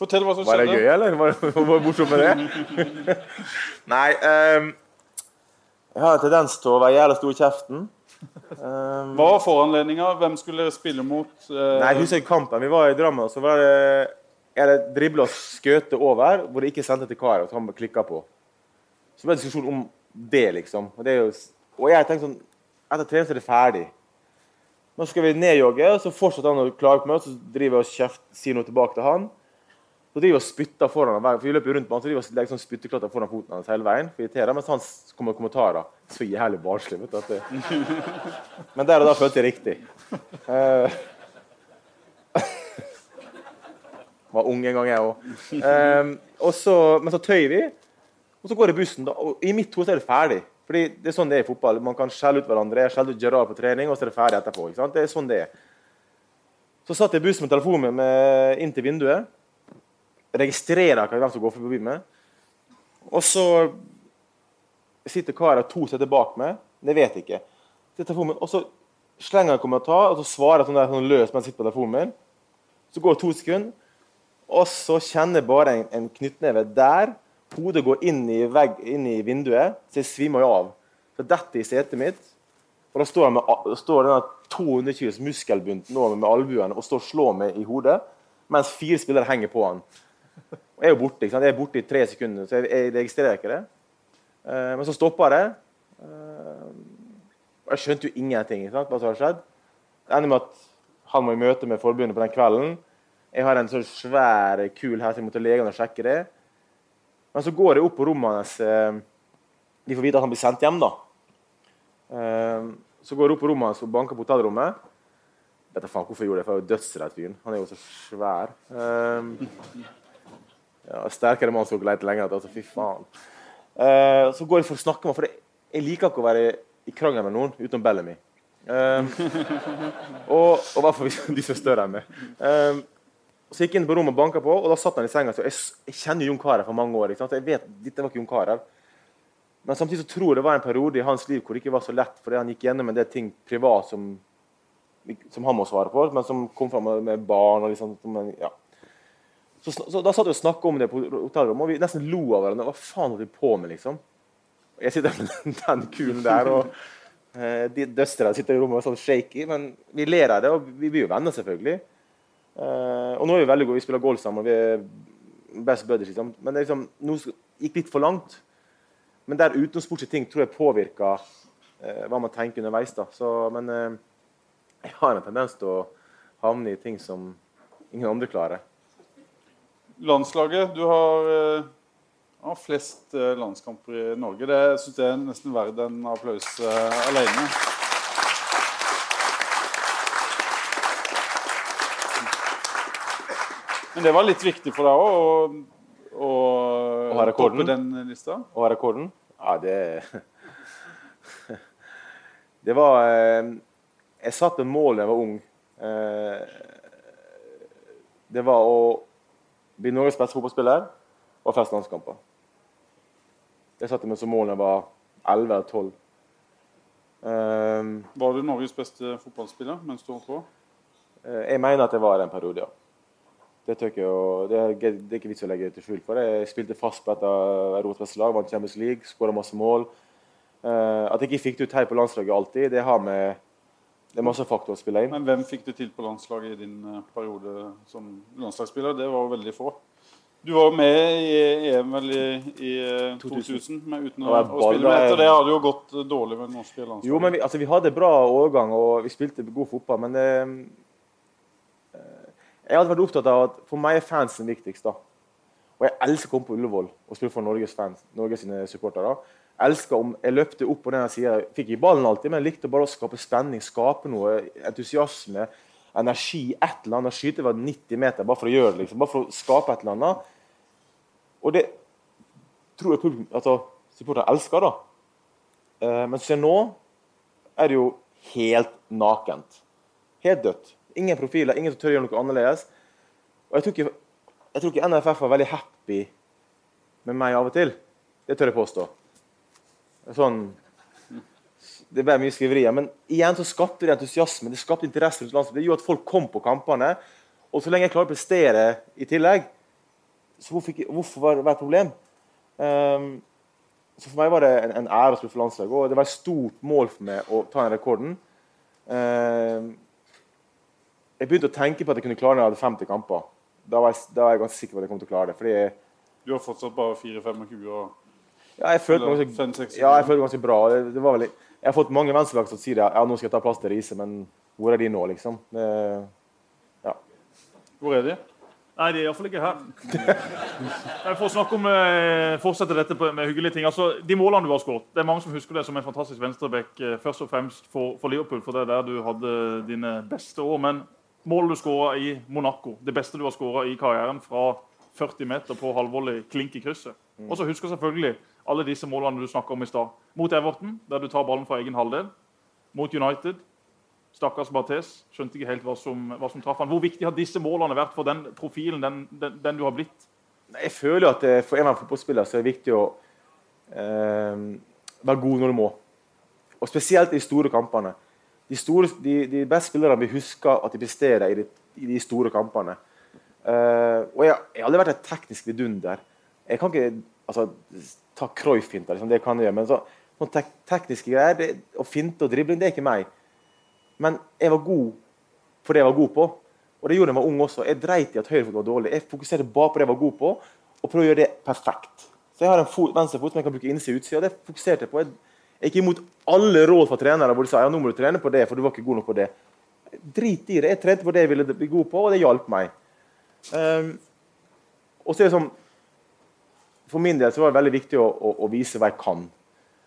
Fortell hva som skjedde. Var det gøy, eller? Var det morsomt med det? Nei um, Jeg har en tendens til å være jævla stor i kjeften. Ehm, Hva var foranledninga? Hvem skulle dere spille mot? Uh... nei, jeg husker kampen. Vi var i Drammen, så var det Jeg dribla og skjøt over hvor de ikke sendte til karet, og han bare klikka på. Så ble det diskusjon om det, liksom. Og, det jo, og jeg tenkte sånn Etter trening så er det ferdig. Nå skal vi nedjogge, og så fortsetter han å klage på meg, og så driver jeg og kjeft, sier noe tilbake til han. Så driver og spytter foran ham, for vi løper rundt med han, så driver og legger sånn spytteklatter foran foten hans hele veien. for å irritere, Mens han kommer med kommentarer. Så jævlig barnslig. vet du. Men der og da følte jeg riktig. Uh, var ung en gang, jeg òg. men så tøyer vi, og så går det bussen. da, og I mitt hode er det ferdig. Fordi det er sånn det er i fotball. Man kan skjelle ut hverandre. Jeg skjelte ut Gerard på trening, og så er det ferdig etterpå. Det er sånn det er. Så satt jeg i bussen med telefonen min inn til vinduet. Registrerer hvem som går forbi meg. Og så sitter karer to setter bak meg. Det vet jeg ikke. Og så slenger jeg en kommentar, og så svarer jeg sånn, der, sånn løs mens jeg sitter på telefonen min. Så går det to sekunder, og så kjenner jeg bare en, en knyttneve der. Hodet går inn i, vegg, inn i vinduet, så jeg svimmer jo av. Så detter i setet mitt, og da står, står denne 200 kilos muskelbunten over med albuene og står og slår meg i hodet, mens fire spillere henger på han. Og jeg er jo borte ikke sant? Jeg er borte i tre sekunder, så jeg, jeg registrerer ikke det. Uh, men så stopper det. Uh, jeg skjønte jo ingenting. Ikke sant? hva som har skjedd. Det ender med at han må i møte med forbundet på den kvelden. Jeg har en sånn svær kul her, så jeg må til legen og sjekke det. Men så går jeg opp på rommet hans. eh, De får vite at han blir sendt hjem, da. Så går jeg opp på rommet hans og banker på hotellrommet. Vet jeg faen hvorfor jeg gjorde det, for jeg er jo dødsredd fyren. Han er jo så svær. Ja, sterkere mann skal ikke lete lenger etter. Altså, fy faen. Uh, så går jeg for å snakke med for jeg, liker ikke å være i krangel med noen utenom Bellamy. Eh, og og i hvert fall de som er større enn meg. Eh, så gikk jeg inn på rommet og banka på, og da satt han i senga. Så jeg, jeg kjenner jo Jon Carew fra mange år. Jeg vet, dette var ikke Jon Carew. Men samtidig så tror jeg det var en periode i hans liv hvor det ikke var så lett, fordi han gikk gjennom en del ting privat som, som han må svare på, men som kom fram med, barn og liksom ja. Så, så Da satt vi og snakka om det på hotellrommet, og vi nesten lo av hverandre. Hva faen holder vi på med, liksom? Og Jeg sitter med den, kulen der, og eh, de døstrene sitter i rommet og er sånn shaky, men vi ler av det, og vi blir jo venner, selvfølgelig. Eh, og nå er vi veldig gode, vi spiller golf sammen, og vi er best buddies, liksom. Men det er liksom, nå, gikk litt for langt. Men der utenomsportslige ting tror jeg påvirker eh, hva man tenker underveis. da. Så, men eh, jeg har en tendens til å havne i ting som ingen andre klarer. Landslaget, du har, eh, har flest eh, landskamper i Norge. Det syns jeg er nesten verdt en applaus eh, alene. Men det var litt viktig for deg òg å, å, Å ha rekorden? den lista? Å ha rekorden? Ja, det Det var Jeg satte mål da jeg var ung. Det var å bli Norges beste fotballspiller og flest landskamper. Det satte jeg meg som mål da jeg var 11 eller 12. Um, Var du Norges beste fotballspiller mens du holdt på? Eh, Jeg mener at jeg var i den perioden, ja. Det, jeg, det, er, det er ikke vits å legge til skjul for. Jeg spilte fast på et av Europas beste lag, vant Champions League, skåra masse mål. Uh, at jeg ikke fikk det ut her på landslaget alltid, det har med Det er masse faktorer å spille inn. Men hvem fikk du til på landslaget i din eh, periode som landslagsspiller? Det var veldig få. Du var jo med i EM vel i, i eh, 2000, men uten å, Og å spille med etter. Det hadde jo gått eh, dårlig med det norske landslaget. Jo, men vi, altså, vi hadde bra overgang, og vi spilte god fotball, men eh, eh, Jeg hadde vært opptatt av at for meg er fansen viktigst. da. Og jeg elsker å komme på Ullevål og spille for Norges fans, Norges sine supportere. Elsker om jeg løpte opp på den sida. Fikk ikke ballen alltid, men jeg likte bare å skape spenning, skape noe, entusiasme, energi, et eller annet. Skyte var 90 meter bare for å gjøre det, liksom. Bare for å skape et eller annet. Og det tror jeg publikum, altså, supporterne elsker, da. Eh, men se nå er det jo helt nakent. Helt dødt. Ingen profiler, ingen som tør gjøre noe annerledes. Og jeg tror ikke, jeg tror ikke NFF var veldig happy med meg av og til. Det tør jeg påstå. Sånn, det ble mye skriverier. Men igjen så skapte det entusiasme, det skapte interesse rundt landslaget. Det gjorde at folk kom på kampene. Og så lenge jeg klarer å prestere i tillegg, så hvorfor, hvorfor var det et problem? Um, så for meg var det en, en ære å spille for landslaget, og det var et stort mål for meg å ta den rekorden. Um, jeg begynte å tenke på at jeg kunne klare det når jeg hadde 50 kamper. Da var, jeg, da var jeg ganske sikker på at jeg kom til å klare det. Fordi Du har fortsatt bare 4-25 og ja, jeg følte meg ganske, ja, jeg følte ganske bra. Det, det var vel, jeg har fått mange venstreback som sier ja, nå skal jeg ta plass til Riise, men hvor er de nå, liksom? Det, Hvor er de? Nei, de er iallfall ikke her. Jeg får snakke om, eh, fortsette dette med hyggelige ting. Altså, de målene du har skåret, Det er mange som husker det som en fantastisk venstreback, eh, først og fremst for, for Liverpool, for det er der du hadde dine beste år. Men målet du skåra i Monaco, det beste du har skåra i karrieren fra 40 meter på halvvolley, klink i krysset. Og så husker selvfølgelig alle disse målene du snakka om i stad. Mot Everton, der du tar ballen fra egen halvdel. Mot United. Stakkars Barthes. Skjønte ikke helt hva som, hva som traff han. Hvor viktig har disse målene vært for den profilen, den, den, den du har blitt? jeg føler at eh, for en av fotballspillere så er det viktig å eh, være god når du må. Og spesielt i store kampene. De, store, de, de beste spillerne vil huske at de presterer i de, i de store kampene. Eh, og jeg, jeg har aldri vært et teknisk vidunder. Jeg kan ikke altså, ta Cruyff-finter, liksom, det kan jeg gjøre. Men så, sånn tek tekniske greier, det, og finte og dribling, det er ikke meg. Men jeg var god på det jeg var god på. Og det gjorde jeg da jeg var ung også. Jeg dreit i at høyrefot var dårlig. Jeg fokuserte bare på det jeg var god på, og prøvde å gjøre det perfekt. Så jeg har en fot, venstrefot som jeg kan bruke innside og utside, og det fokuserte jeg på. Jeg jeg gikk imot alle råd fra trenere hvor de sa ja, nå må du trene på det, for du var ikke god nok på det. Drit i det. Jeg trente på det jeg ville bli god på, og det hjalp meg. Um, og så er det sånn For min del så var det veldig viktig å, å, å vise hva jeg kan.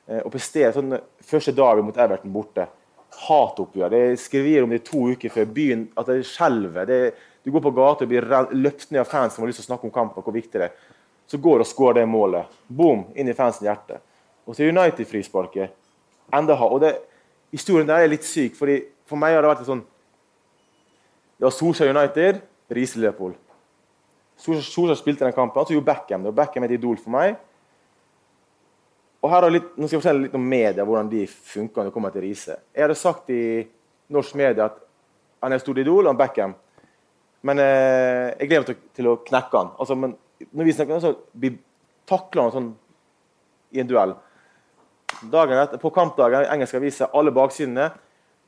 Eh, og prestere sånn Første dagen mot Everton borte. Hatoppgjør. Det skriver om det to uker før byen. At det skjelver. Du går på gata og blir løpt ned av fans som har lyst til å snakke om kampen. hvor viktig det er. Så går du og skårer det målet. Boom! Inn i fansens hjerte. Og så er United-frisparket. Enda ha, og det, Historien der er litt syk, fordi for meg har det vært sånn Det var Solskjær United, Riise Liverpool. Solskjær spilte den kampen, så gjorde Beckham det. og Beckham er et idol for meg. Og her litt, Nå skal jeg fortelle litt om media, hvordan de funker når det kommer til Riise. Jeg hadde sagt i norsk media at han er et stort idol, han Beckham. Men eh, jeg gleder meg til å knekke han. Altså, men når vi snakker, så blir takler han sånn i en duell. Dagen etter, på kampdagen engelsk avise alle baksidene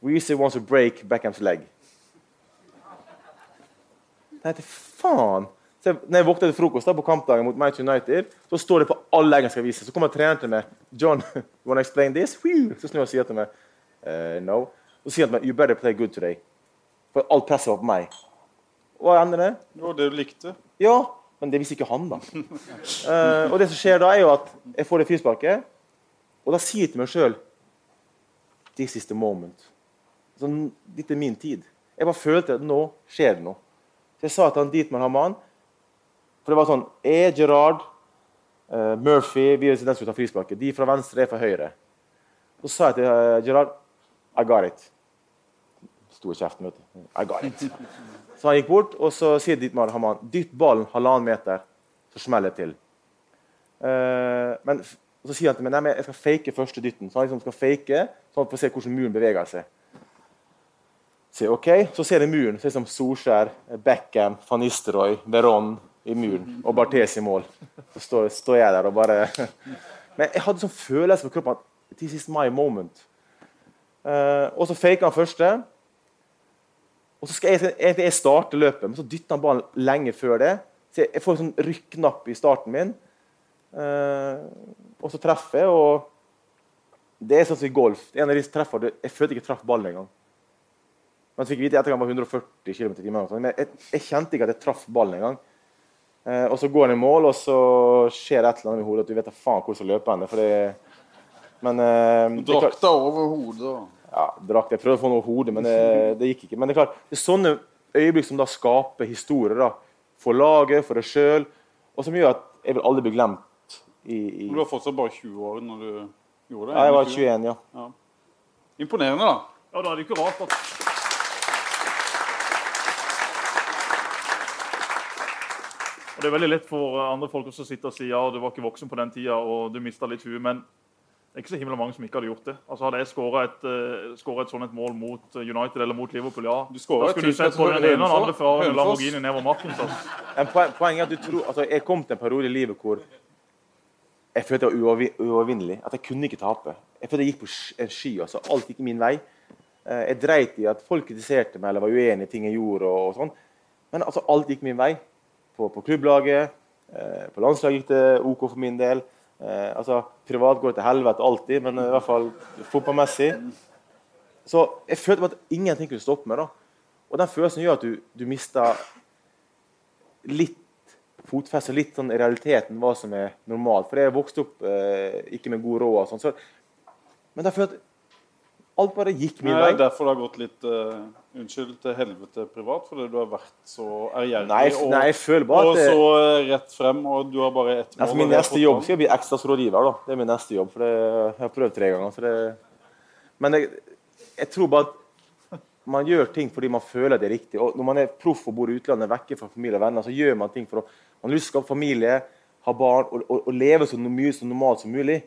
Reece wants to break Beckhams leg. Jeg tenkte, faen! Så når jeg våkner til frokost da, på kampdagen mot Manchester United, så står det på alle engelske aviser. Så kommer treneren til meg. John, you wanna explain this? Så snur han og sier til meg uh, no. Så sier han til meg you better play good today. For alt presset var på meg. Og hva ender det? Jo, det du likte. Ja, men det visste ikke han, da. uh, og det som skjer da, er jo at jeg får det frisparket, og da sier jeg til meg sjøl This is the moment. Sånn, dette er min tid. Jeg bare følte at nå skjer det noe. Så jeg sa til han Dietmar Haman For det var sånn Jeg, Gerard, uh, Murphy Vi er den skal ta frisparket. De fra venstre er fra høyre. Så sa jeg til uh, Gerard I got it. Sto i kjeften, vet du. I got it. Så han gikk bort, og så sier Dietmar Haman dytt ballen halvannen meter, så smeller det til. Uh, men så sier han til meg nei, men jeg skal fake første dytten. Så han liksom skal fake, så han får se hvordan muren beveger seg. Så, ok, så ser jeg muren. Så er det som Solskjær, Beckham, van Nistelrooy, Veron i muren. Og Barthes i mål. Så står, står jeg der og bare Men jeg hadde sånn følelse på kroppen this is my moment. Uh, og så faker han første. Og så skal jeg, jeg starte løpet, men så dytter han ballen lenge før det. Så jeg, jeg får en sånn rykknapp i starten min. Uh, og så treffer jeg, og det er sånn som i golf. En av de treffer, Jeg følte ikke jeg traff ballen engang. Men så fikk jeg vite at han var 140 km i timen. sånn, Men jeg, jeg kjente ikke at jeg traff ballen engang. Eh, og så går han i mål, og så skjer det et eller annet i hodet at du vet da faen hvor som løper henne. fordi... det, men eh, Drakta over hodet. og- ja, drakt. Jeg prøvde å få noe over hodet, men det, det gikk ikke. Men det er klart, det er sånne øyeblikk som da skaper historier da, for laget, for deg sjøl, og som gjør at jeg vil aldri bli glemt. I, i... Du var fortsatt bare 20 år når du gjorde det? Ja, jeg var 21. 21, ja. Imponerende, da. Ja, da er det ikke rart at Og Det er veldig lett for eh, andre folk også å sitte og si ja, du var ikke voksen på den tida og du mista litt huet, men det er ikke så himla mange som ikke hadde gjort det. Altså Hadde jeg skåra et, uh, et sånt mål mot eh, United eller mot Liverpool, ja Du Da skulle du sett på både den ene og den andre fra. Lamborghini nedover marken. Poenget er at du tror, altså, jeg kom til en periode i livet hvor jeg følte jeg var uovervinnelig. At jeg kunne ikke tape. Jeg følte jeg gikk på en sky. altså Alt gikk min vei. Jeg dreit i at folk kritiserte meg eller var uenig i ting jeg gjorde. og sånn. Men altså, alt gikk min vei. På, på klubblaget, eh, på landslaget gikk det OK for min del. Eh, altså, Privat går det til helvete alltid, men i hvert fall fotballmessig. Så jeg følte at ingenting kunne stoppe meg. da. Og den følelsen gjør at du, du mister litt fotfeste, litt sånn realiteten hva som er normalt. For jeg vokste opp eh, ikke med god råd og sånn. Så, men følte at alt bare gikk min Det vei. er derfor det har gått litt eh, unnskyld til helvete privat, fordi du har vært så ærgjerrig Nei, og, nei, og det, så eh, rett frem, og du har bare ett mål. altså, min neste jobb skal bli da. Det er min neste jobb. for det, Jeg har prøvd tre ganger. så det... Men jeg, jeg tror bare at man gjør ting fordi man føler det er riktig. Og når man er proff og bor i utlandet, vekke fra familie og venner, så gjør man ting for å Man lyst til å skape familie, ha barn og, og, og leve så mye så normalt som mulig.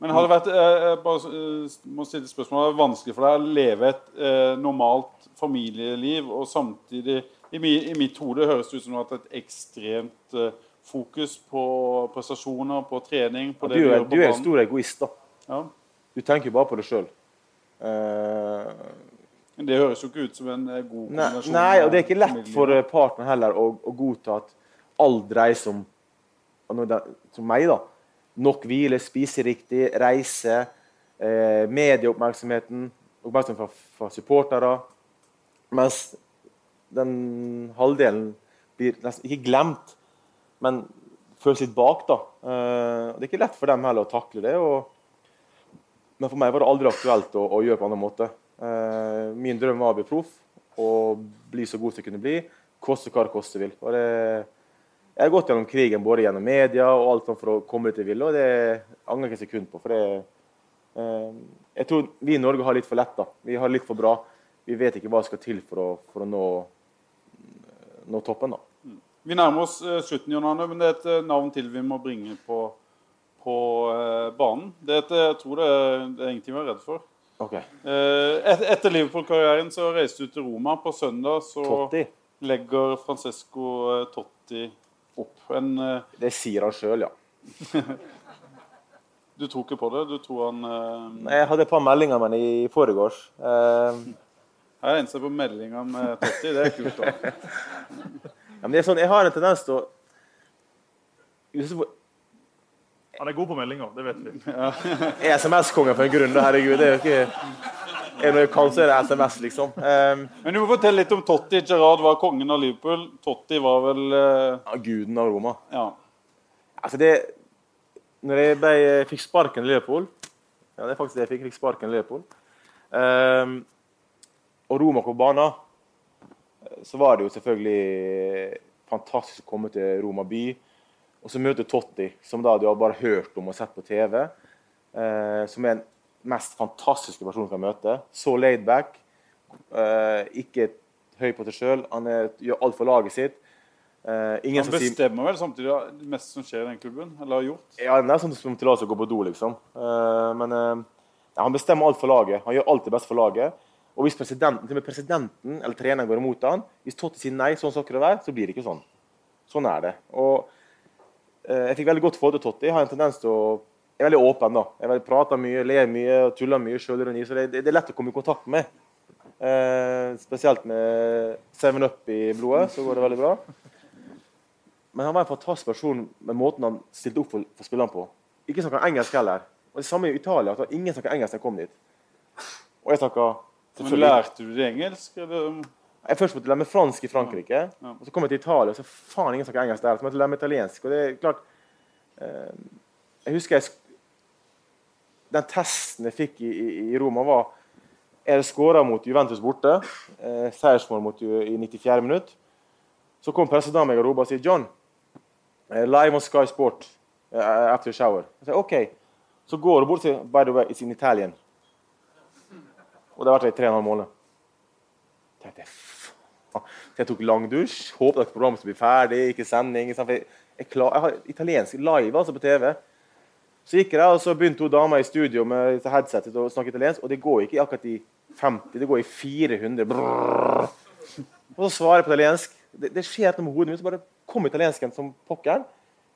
Men har det vært eh, jeg bare eh, må stille spørsmål, spørsmål, det vanskelig for deg å leve et eh, normalt familieliv og samtidig i, I mitt hode høres det ut som du har hatt et ekstremt eh, fokus på prestasjoner, på trening på Du, det du, er- gjør du er en stor egoist. da. Ja. Du tenker jo bare på deg sjøl. Men det høres jo ikke ut som en eh, god nei, kombinasjon. nei, og det er ikke lett for eh, partneren heller å, å godta at alt dreier seg om Som meg, da. Nok hvile, spise riktig, reise. Eh, medieoppmerksomheten. Oppmerksomhet fra, fra supportere. Mens den halvdelen blir nesten ikke glemt, men føles litt bak. da. Eh, det er ikke lett for dem heller å takle det. og men for meg var det aldri aktuelt å, å gjøre på en annen måte. Eh, min drøm var å bli proff og bli så god som jeg kunne bli. Koste hva det koste vil. Og det, jeg har gått gjennom krigen både gjennom media og alt sånt for å komme jeg ville, og det angrer jeg ikke sekund på. for det eh, Jeg tror vi i Norge har litt for lett. da. Vi har litt for bra. Vi vet ikke hva som skal til for å, for å nå, nå toppen. da. Vi nærmer oss eh, slutten, Jon Arne, men det er et eh, navn til vi må bringe på, på eh, banen. Det er et, jeg tror det er, det er ingenting vi er redd for. Ok, Eh, et, etter Liverpool-karrieren så reiste du til Roma. På søndag så Totti. legger Francesco Totti opp. En, eh, Det sier han sjøl, ja. du tok ikke på det? Du tror han eh, Nei, Jeg hadde et par meldinger med ham i foregårs. Uh... Her enser eneste på meldinga med Totti. Det er kult. da. Ja, men det er sånn, Jeg har en tendens til å Han er god på meldinger, det vet vi. Jeg er SMS-konge for en grunn. da, Herregud, det er jo ikke Er det kan, så er det SMS, liksom. Um, Men du må fortelle litt om Totti. Gerard var kongen av Liverpool. Totti var vel uh... guden av Roma. Ja. Altså, det Når jeg ble, fikk sparken i Liverpool Ja, det er faktisk det jeg fikk. Jeg fikk sparken i Liverpool. Um, og Roma kom på banen, så var det jo selvfølgelig fantastisk å komme til Roma by. Og så møte Totti, som da du har bare hørt om og sett på TV. Uh, som er den mest fantastiske personen du kan møte. Så laid back. Eh, ikke høy på seg sjøl. Han er, gjør alt for laget sitt. Uh, ingen Han bestemmer vel samtidig det meste som skjer i den klubben? Eller har gjort? ja, det er sånn som tillatelse å gå på do, liksom. Uh, men uh, han bestemmer alt for laget. Han gjør alt det beste for laget. Og hvis presidenten, til og med presidenten eller treneren går imot han, hvis Totti sier nei, sånn skal det være, så blir det ikke sånn. Sånn er det. Og jeg fikk veldig godt forhold til Totti. Jeg har en tendens til å er veldig åpen, da. Jeg veldig prater mye, ler mye og tuller mye sjølironi, så det, det, er lett å komme i kontakt med. Eh, spesielt med 7-Up i blodet, så går det veldig bra. Men han var en fantastisk person med måten han stilte opp for, for spillerne på. Ikke snakka engelsk heller. Og det samme i Italia. at Ingen snakka engelsk da jeg kom dit. Og jeg snakka Men Lærte du det engelsk? Eller? Jeg først måtte lære meg fransk i Frankrike. Og så kom jeg til Italia, og så faen ingen snakker engelsk der. Så måtte jeg lære meg italiensk. Og det er klart eh, Jeg husker jeg Den testen jeg fikk i, i, i Roma, var Er det skåra mot Juventus borte, eh, seiersmål mot Ju- i 94. minutt, så kom meg og ropa og sier John, eh, live on Sky Sport eh, after shower. Jeg sier OK. Så går hun bort sier By the way, it's in Italian. Og det har vært i tre og en halv måned. tenkte. Så jeg tok lang dusj. Håpet at programmet skulle bli ferdig. ikke sending. ikke Jeg, jeg har italiensk live altså på TV. Så gikk jeg og så begynte to damer i studio med headsetet og snakke italiensk. Og det går ikke akkurat i 50, det går i 400. Brrr. Og så svarer jeg på italiensk. Det, det skjer noe med hodet mitt. Så bare kom italiensken som pokkeren.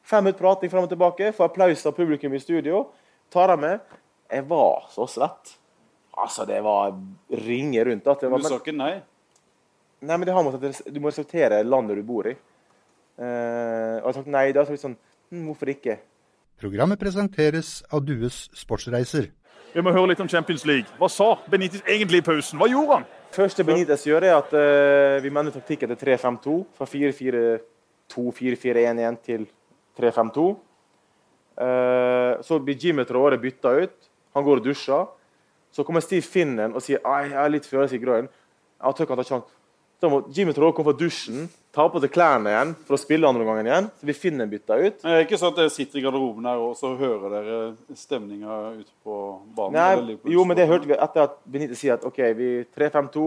Fem minutter prating fram og tilbake. Får applaus av publikum i studio. Tar dem med. Jeg var så svett. Altså, det var ringe rundt. At det var, Du sa ikke nei? Nei, men det har med at Du må respektere landet du bor i. Uh, og jeg har sagt nei. Da har jeg sagt sånn hm, Hvorfor ikke? Programmet presenteres av Dues Sportsreiser. Vi må høre litt om Champions League. Hva sa Benitez egentlig i pausen? Hva gjorde han? første Benitez gjør, er at uh, vi mener taktikken til 3-5-2. Fra 4-4-2, 4-4-1-1 til 3-5-2. Uh, så blir Jimmy Traore bytta ut. Han går og dusjer. Så kommer Steve Finnen og sier «Ei, jeg er litt følelse i grønnen. Jeg tør ikke ta sjansen. Da må Jimmy Traore komme fra dusjen, ta på seg klærne igjen for å spille andre gangen igjen. Så vi finner bytta ut. Det er ikke sånn at dere sitter i garderoben her og så hører dere stemninga ute på banen? Nei, jo, men det hørte vi etter at Benitez sier at OK, vi 3-5-2.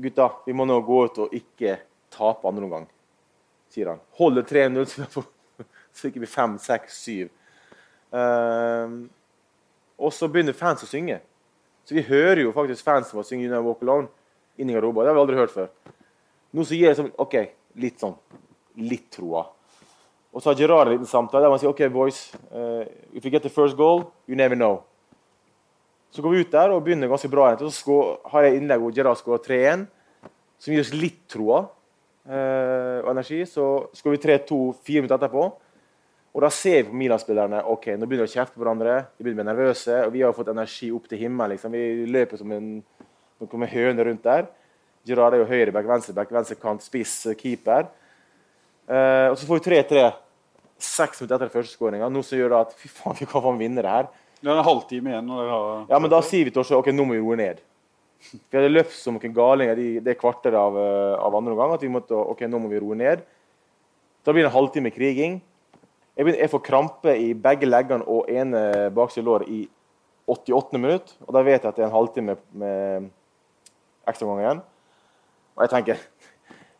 Gutta, vi må nå gå ut og ikke tape andre omgang, sier han. Holde 3-0 så ikke blir 5-6-7. Uh, og så begynner fans å synge. Så vi hører jo faktisk fansen våre synge You Never Walk Alone inni garderoben. Det har vi aldri hørt før. Nå så gir jeg sånn OK, litt sånn litt troa. Og så har Gerard en liten samtale der man sier OK, boys. uh, if you get the first goal, you never know. Så går vi ut der og begynner ganske bra. Og Så har jeg innlegg hvor Gerard skårer 3-1, som gir oss litt troa uh, og energi. Så skårer vi 3-2 fire minutter etterpå. Og da ser vi på Milan-spillerne ok, nå begynner de å kjefte på hverandre. De begynner å bli nervøse, og vi har fått energi opp til himmelen. Liksom. Vi løper som en noen høner rundt der. Gerard er jo høyreback, venstreback, venstrekant, spiss, keeper. Uh, og så får vi 3-3 seks minutter etter den første skåringa. Noe som gjør at fy faen, vi kan vinne det her. Det er en halvtime igjen. har... Ja, men da sier vi til oss ok, nå må vi roe ned. Vi hadde løpt som noen galinger i det kvarteret av, eh, av andre omgang. At vi måtte ok, nå må vi roe ned. Da blir det en halvtime kriging. Jeg, begynner, jeg får krampe i begge leggene og ene bakside lår i 88. minutt. Og da vet jeg at det er en halvtime med ekstraomgang igjen. Og jeg tenker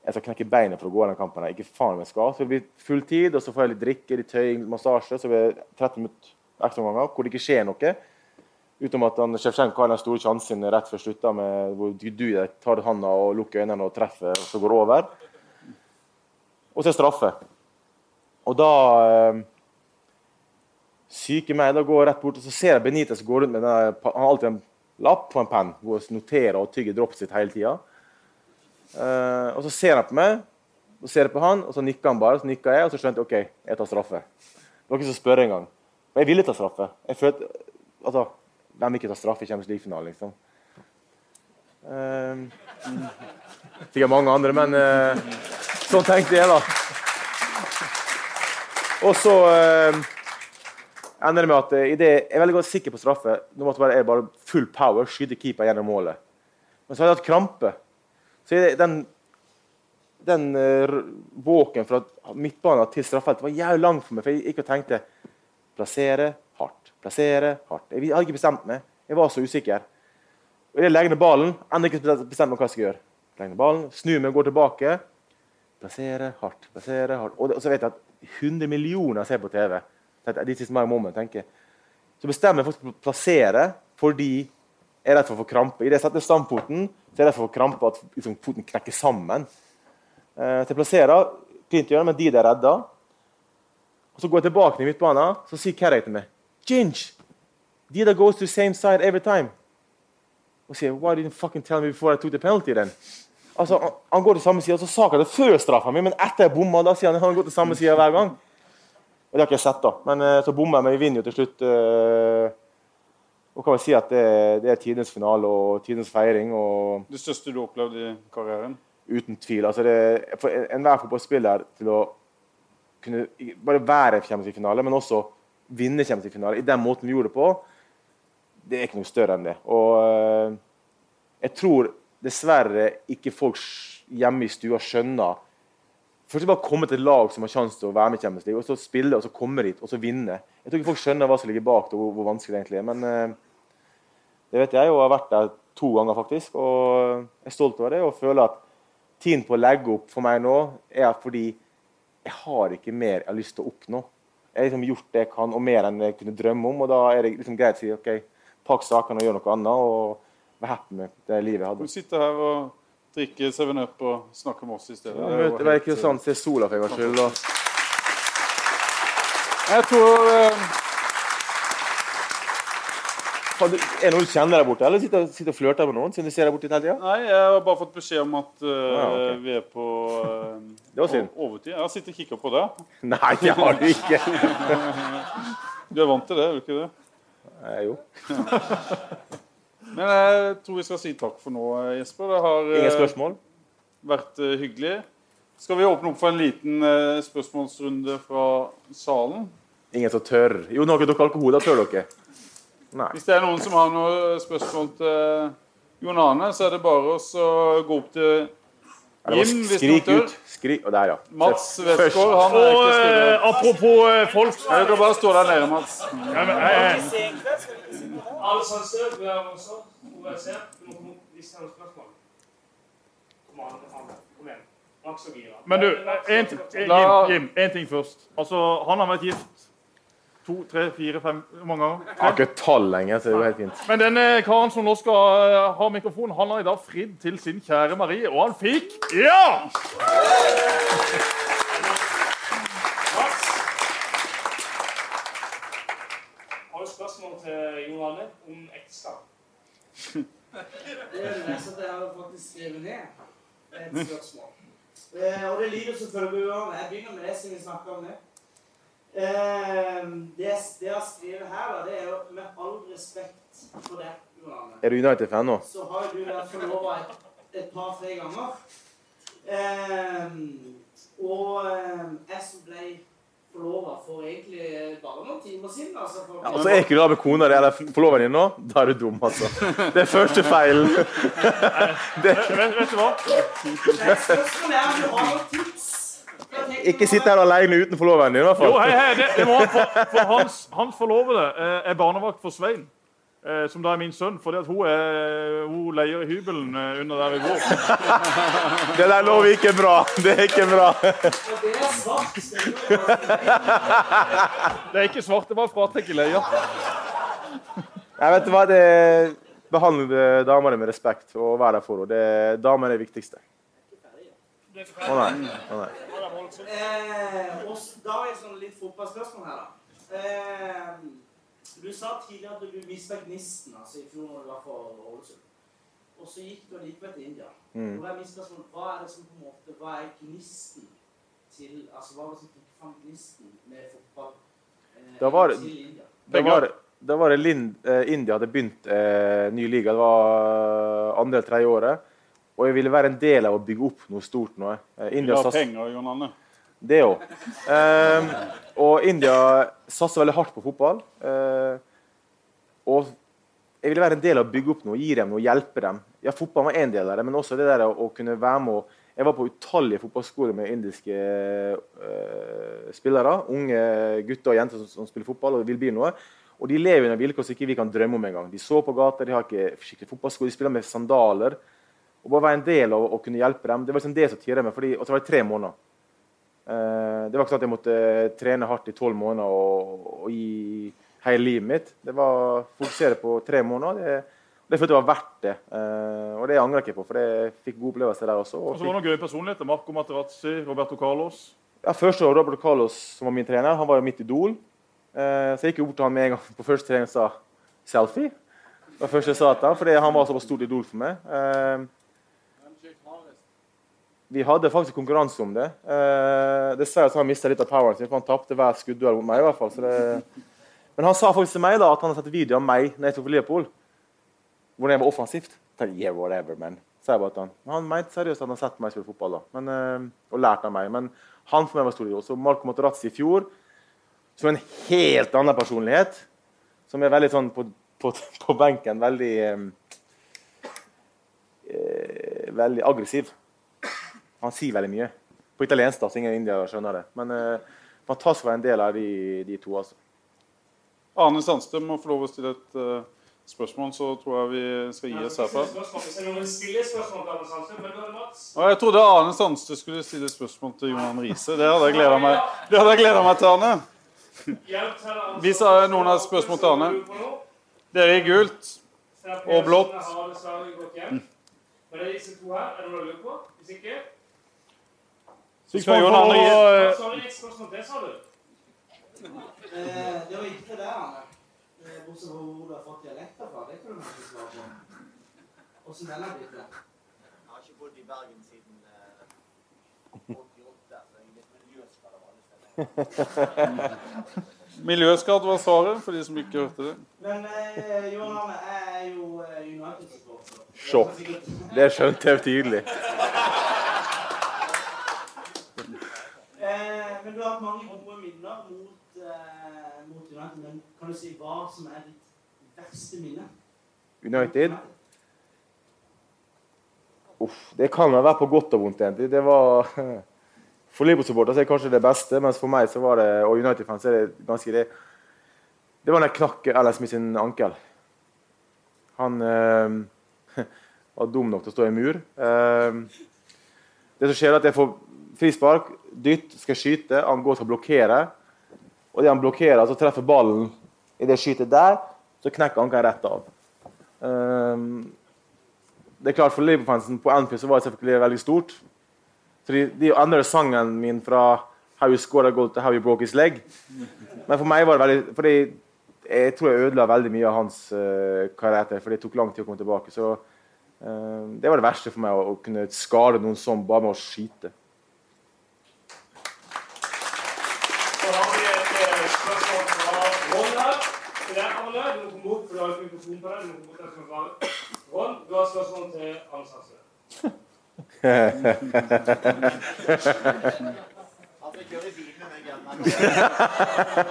jeg skal knekke beinet for å gå den kampen. Ikke faen om jeg skal. Så det blir full tid, og så får jeg litt drikke, litt tøying, massasje. Så blir det 30 minutter ekstraomganger hvor det ikke skjer noe. Utenom at han, Sjevtsjenko har den store sjansen rett før slutta, med hvor du, tar handa og lukker øynene og treffer, og så går det over. Og så er straffe. Og da øh, Syke meg. Da går jeg rett bort, og så ser jeg Benitez gå rundt med denne, Han har alltid en lapp på en penn. hvor han noterer og tygger droppet sitt hele tida. Eh, og så ser han på meg, Så ser jeg på han, og så nikker han bare. Og Så nikker jeg, og så skjønte jeg ok, jeg tar straffe. Det var ikke så å spørre engang. Og jeg ville ta straffe. Jeg følte, altså, Hvem vil ikke ta straffe i Champions League-finalen, liksom? Uh, sikkert mange andre, men uh, sånn tenkte jeg, da. Og så uh, ender det med at i det, jeg er veldig godt sikker på straffe. Nå måtte jeg bare full power skyte keeper gjennom målet. Men så har jeg hatt krampe. Så den, den uh, våken fra midtbanen til straffefeltet var jævlig lang for meg. For jeg gikk og tenkte plassere hardt, plassere hardt. Jeg hadde ikke bestemt meg. Jeg var så usikker. Og jeg legger ned ballen. Ennå ikke bestemt meg hva jeg skal gjøre. Legger ned ballen, Snur meg og går tilbake. Plassere hardt, plassere hardt. Og, det, så vet jeg at 100 millioner ser på TV. This is my moment, tenker jeg. Så bestemmer jeg for å plassere fordi jeg er redd for å få krampe. Idet jeg setter standfoten, så jeg redd for å få krampe at liksom, foten knekker sammen. Eh, til jeg plasserer, å gjøre, men de er redda. Og Så går jeg tilbake til midtbanen, så sier Carrick til meg Ginge, Dida goes to the same side every time. Og sier Why didn't you fucking tell me before I took the penalty then? Altså, han, han går til samme side, og så sa han det før straffa mi, men etter jeg bomma, da sier han han går til samme side hver gang. Og Det har ikke jeg sett, da. Men eh, så bommer jeg, men vi vinner jo til slutt. Eh, og kan vel si at det, det er tidenes finale og tidenes feiring. og Det største du opplevde i karrieren? Uten tvil. altså det, For enhver fotballspiller til å kunne bare være Champions League-finale, men også vinne Champions League-finale i den måten vi gjorde det på, det er ikke noe større enn det. Og eh, jeg tror dessverre ikke folk hjemme i stua skjønner Først bare komme til et lag som har sjanse til å være med i Champions League, og så spille, og så komme dit, og så vinne. Jeg tror ikke folk skjønner hva som ligger bak det, og hvor, vanskelig det egentlig er. Men eh, det vet jeg, og har vært der to ganger, faktisk. Og jeg er stolt over det, og føler at tiden på å legge opp for meg nå er fordi jeg har ikke mer jeg har lyst til å oppnå. Jeg har liksom gjort det jeg kan, og mer enn jeg kunne drømme om. Og da er det liksom greit å si OK, pakk sakene og gjør noe annet, og være happy med det livet jeg hadde. Du sitter her og drikker 7-Up og snakke med oss i stedet. Ja, Det var ikke sånn, til sola for en gangs skyld. Eh, Jeg tror eh, Er det noen du kjenner der borte, eller sitter sitter og flørter med noen? siden du ser der borte hele tiden? Nei, jeg har bare fått beskjed om at uh, ja, okay. vi er på uh, overtid. Jeg sitter og kikker på det. Nei, det har du ikke. Du er vant til det, er du ikke det? Eh, jo. Men jeg tror vi skal si takk for nå, eh, Jesper. Det har eh, Ingen spørsmål? vært eh, hyggelig. Skal vi åpne opp for en liten eh, spørsmålsrunde fra salen? Ingen som tør? Jo, nå har ikke dere alkohol, da tør dere. Nei. Hvis det er noen som har noen spørsmål til Jon Arne, så er det bare å gå opp til Jim, hvis skrik noen tør. ut. Skrik. Og der, ja. Mats Westgård. Han er ikke eh, apropos eh, folk Ja, Du kan bare stå der nede, Mats. ja, men, jeg, Alle Men du, en, Jim, La- ting først. Altså, Han har vært gift to, tre, fire, fem Hvor mange ganger? Jeg har ikke tall lenger, så det er jo helt fint. Men denne karen som nå skal eh, ha mikrofon, han har i dag fridd til sin kjære Marie, og han fikk ja! Har du spørsmål til Jon Arne om ekteskap? Det er det at jeg har faktisk skrevet ned. Et spørsmål. Eh, og det lyder som følger. Jeg begynner med det siden vi snakker om det. Eh, det, det jeg har skrevet her, da, det er jo med all respekt for det, Johanne, Er du United-fan nå? så har jo du vært forlova et, et par-tre ganger. Eh, og eh, jeg som ble forlova for egentlig bare noen timer siden altså, for, Ja, altså, Er ikke du med kona di eller forloveren din nå? Da er du dum, altså. Det er første feilen. Vet, vet du hva? Spørsmålet er om du har noen tips? Ikke sitt her alene uten forloveren din, i hvert fall. Jo, hei, hei, det, det må han for, for hans, hans forlovede eh, er barnevakt for Svein. Eh, som da er min sønn, fordi at hun, er, hun leier i hybelen eh, under der vi bor. Det der lover ikke bra. Det er ikke bra. Det er svart. Det er ikke svart, det var fratrekk i leia. Jeg vet du hva, det Behandle damene med respekt og være der for henne. Damer er det viktigste. Å nei. Å nei. Eh, da er det sånn litt fotballspørsmål her, da. Eh, du sa tidligere at du mista gnisten altså, i fjor når du var for Ålesund. og så gikk du likevel til India. Mm. Og da er mitt spørsmål, Hva er det som på en måte, hva er gnisten til altså Hva var det som fikk fram gnisten med fotball eh, Da var til India? Det var, det- da var det Lind, eh, India hadde begynt eh, ny liga. Det var andre eller tredje året. Og jeg ville være en del av å bygge opp noe stort nå. Eh, India du sats- penger, Jon Arne. Det òg. og India satser veldig hardt på fotball. Eh, og jeg ville være en del av å bygge opp noe, gi dem noe, hjelpe dem. Ja, Fotball var en del av det, men også det der å, kunne være med og Jeg var på utallige fotballskoler med indiske eh, spillere. Unge gutter og jenter som, som spiller fotball og vil bli noe. Og de lever under vilkår som ikke vi kan drømme om engang. De så på gata, de har ikke skikkelig fotballsko, de spiller med sandaler. Og bare være en del av å kunne hjelpe dem, det var liksom det som tirra meg. Og så var det tre måneder. Eh, det var ikke sånn at jeg måtte trene hardt i tolv måneder og, og gi hele livet mitt. Det var å fokusere på tre måneder. Det, det følte jeg var verdt det. Eh, og det angrer jeg ikke på, for jeg fikk gode opplevelser der også. Og Og så var det noen gøye personligheter. Marco Materazzi, Roberto Carlos. ja, første år Roberto Carlos, som var min trener, han var jo mitt idol. Eh, så jeg gikk bort til han med en gang på første trening og sa 'selfie'. Det var første jeg sa til han, fordi han var såpass stort idol for meg. Vi hadde faktisk konkurranse om det. Eh, dessverre så har han mista litt av poweren sin, for han tapte hver skuddduell mot meg. i hvert fall. Det... Men han sa faktisk til meg da, at han hadde sett video av meg når jeg tok for Liverpool, hvordan jeg var offensivt. Jeg yeah, whatever, man. Så jeg bare til han. Han mente seriøst at han hadde sett meg spille fotball da, men, eh, og lært av meg. Men han for meg var stor idol. Så Marco Materazzi i fjor, som en helt annen personlighet, som er veldig sånn på, på, på benken, veldig eh, eh, veldig aggressiv. Han sier veldig mye. På italiensk, da, så ingen indiere skjønner det. Men uh, fantastisk å være en del av de, de to. altså. Arne Sandstø må få lov å stille et uh, spørsmål, så tror jeg vi skal gi oss herfra. Er er. Og jeg trodde Arne Sandstø skulle stille spørsmål til Johan Riise. Det hadde jeg gleda meg, det hadde jeg gledet meg til, altså. Hvis det noen har spørsmål til Arne. Dere i gult. Og blått. Men det er disse to her. Er det noe å lure på? Hvis ikke Så skal Jon Arne Sorry, Så et spørsmål til, sa du. Eh, det var ikke det, Arne. Eh, Bortsett fra hvor du har fått dialekter fra. Det kan du kanskje svare på. Åssen den blitt det? Jeg har ikke bodd i Bergen siden eh, 88, så jeg er litt miljøskadet av alle steder. Miljøskadd var svaret, for de som ikke hørte det. Men eh, Johan Arne, er jo eh, United-supporter. Sjokk. Det skjønte jeg tydelig. Men du har hatt mange gode minner mot, eh, mot United. Men kan du si hva som er ditt verste minne? United Uff, Det kan vel være på godt og vondt, egentlig. Det var For Liverpool-supporter er kanskje det beste, mens for meg så var det, og United-fans er det ganske det Det var da jeg knakk LSM sin ankel. Han eh, var dum nok til å stå i mur. Eh, det som skjer, er at jeg får frispark, dytt, skal skyte, han går til å blokkere. Og det han blokkerer, så treffer ballen i det skytet der, så knekker ankelen rett av. Um, det er klart For Liverpool-fansen på Anfield så var det selvfølgelig veldig stort. Så de, de endret sangen min fra 'How you scored a goal' til 'How you broke his leg'. Men for meg var det veldig fordi jeg tror jeg ødela veldig mye av hans uh, karriere. For det tok lang tid å komme tilbake. Så uh, det var det verste for meg, å, å kunne skade noen sånn bare med å skyte. Så har vi et eh, spørsmål fra Ron her. Til deg, Arne. Du må komme opp, for du har ikke mikrofon på deg. Du må komme opp der som svarer. Ron, du har et spørsmål til Arne Sandstrøm. Han fikk kjøre i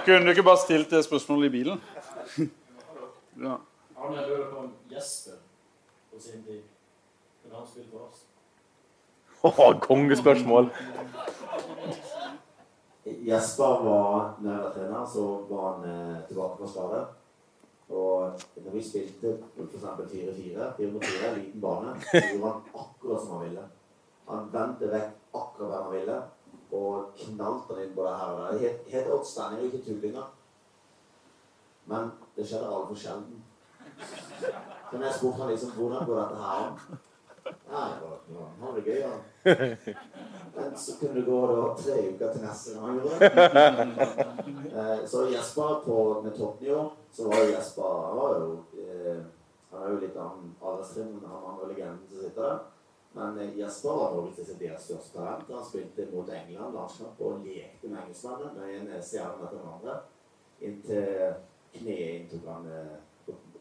Kunne du ikke bare stilt det spørsmålet i bilen? Ja. Arne lurer på om Jesper på sin tid Kunne han spille for oss? Åh, Kongespørsmål! Jesper var var trener, så var han eh, tilbake på skade. Og når vi spilte f.eks. 4-4, 4-4, liten bane, gjorde han akkurat som han ville. Han vendte vekk akkurat hvem han ville, og knalt han inn på det her og der. Helt, helt outstanding, ikke tullinger. Men det skjedde altfor sjelden. Så når jeg spurte han liksom hvordan går dette her? Nei, han det gøy, han. Men så kunne det gå da, tre uker til neste gang. Eh, så Jesper på, med toppnivå, så var jo Jesper han var jo eh, Han er jo litt annen alderstrinn enn han andre legenden som sitter der. Men eh, Jesper var Norges desidert største talent. Han spilte mot England landskamp og lekte med engelskmennene med en stjerne etter den andre. Inntil kneet inntok han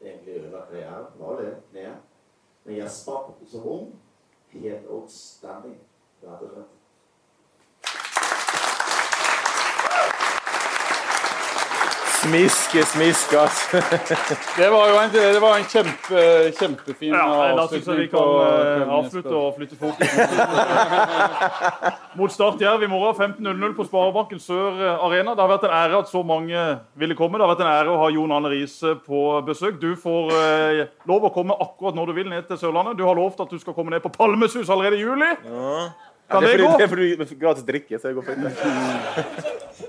egentlig ødela karrieren. Var det kneet? Men Jesper som ung, helt outstanding, rett og slett. Smiske, smiske, altså. Det var jo en, det var en kjempe, kjempefin Ja, avslutning. da syns jeg vi kan eh, avslutte Jesper. og flytte fokus mot Start Jerv i morgen 15.00 på Sparebanken Sør eh, Arena. Det har vært en ære at så mange ville komme. Det har vært en ære å ha Jon Arne Riise på besøk. Du får eh, lov å komme akkurat når du vil ned til Sørlandet. Du har lovt at du skal komme ned på Palmesus allerede i juli. Kan det, det fordi, gå? det er fordi du gratis drikke, så det går fint.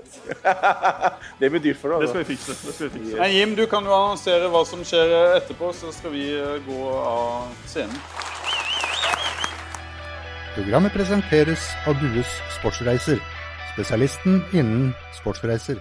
det blir dyrt for Det deg. skal vi fikse. Det skal vi fikse. Men Jim, du kan jo annonsere hva som skjer etterpå, så skal vi eh, gå av scenen. Programmet presenteres av Dues Sportsreiser, spesialisten innen sportsreiser.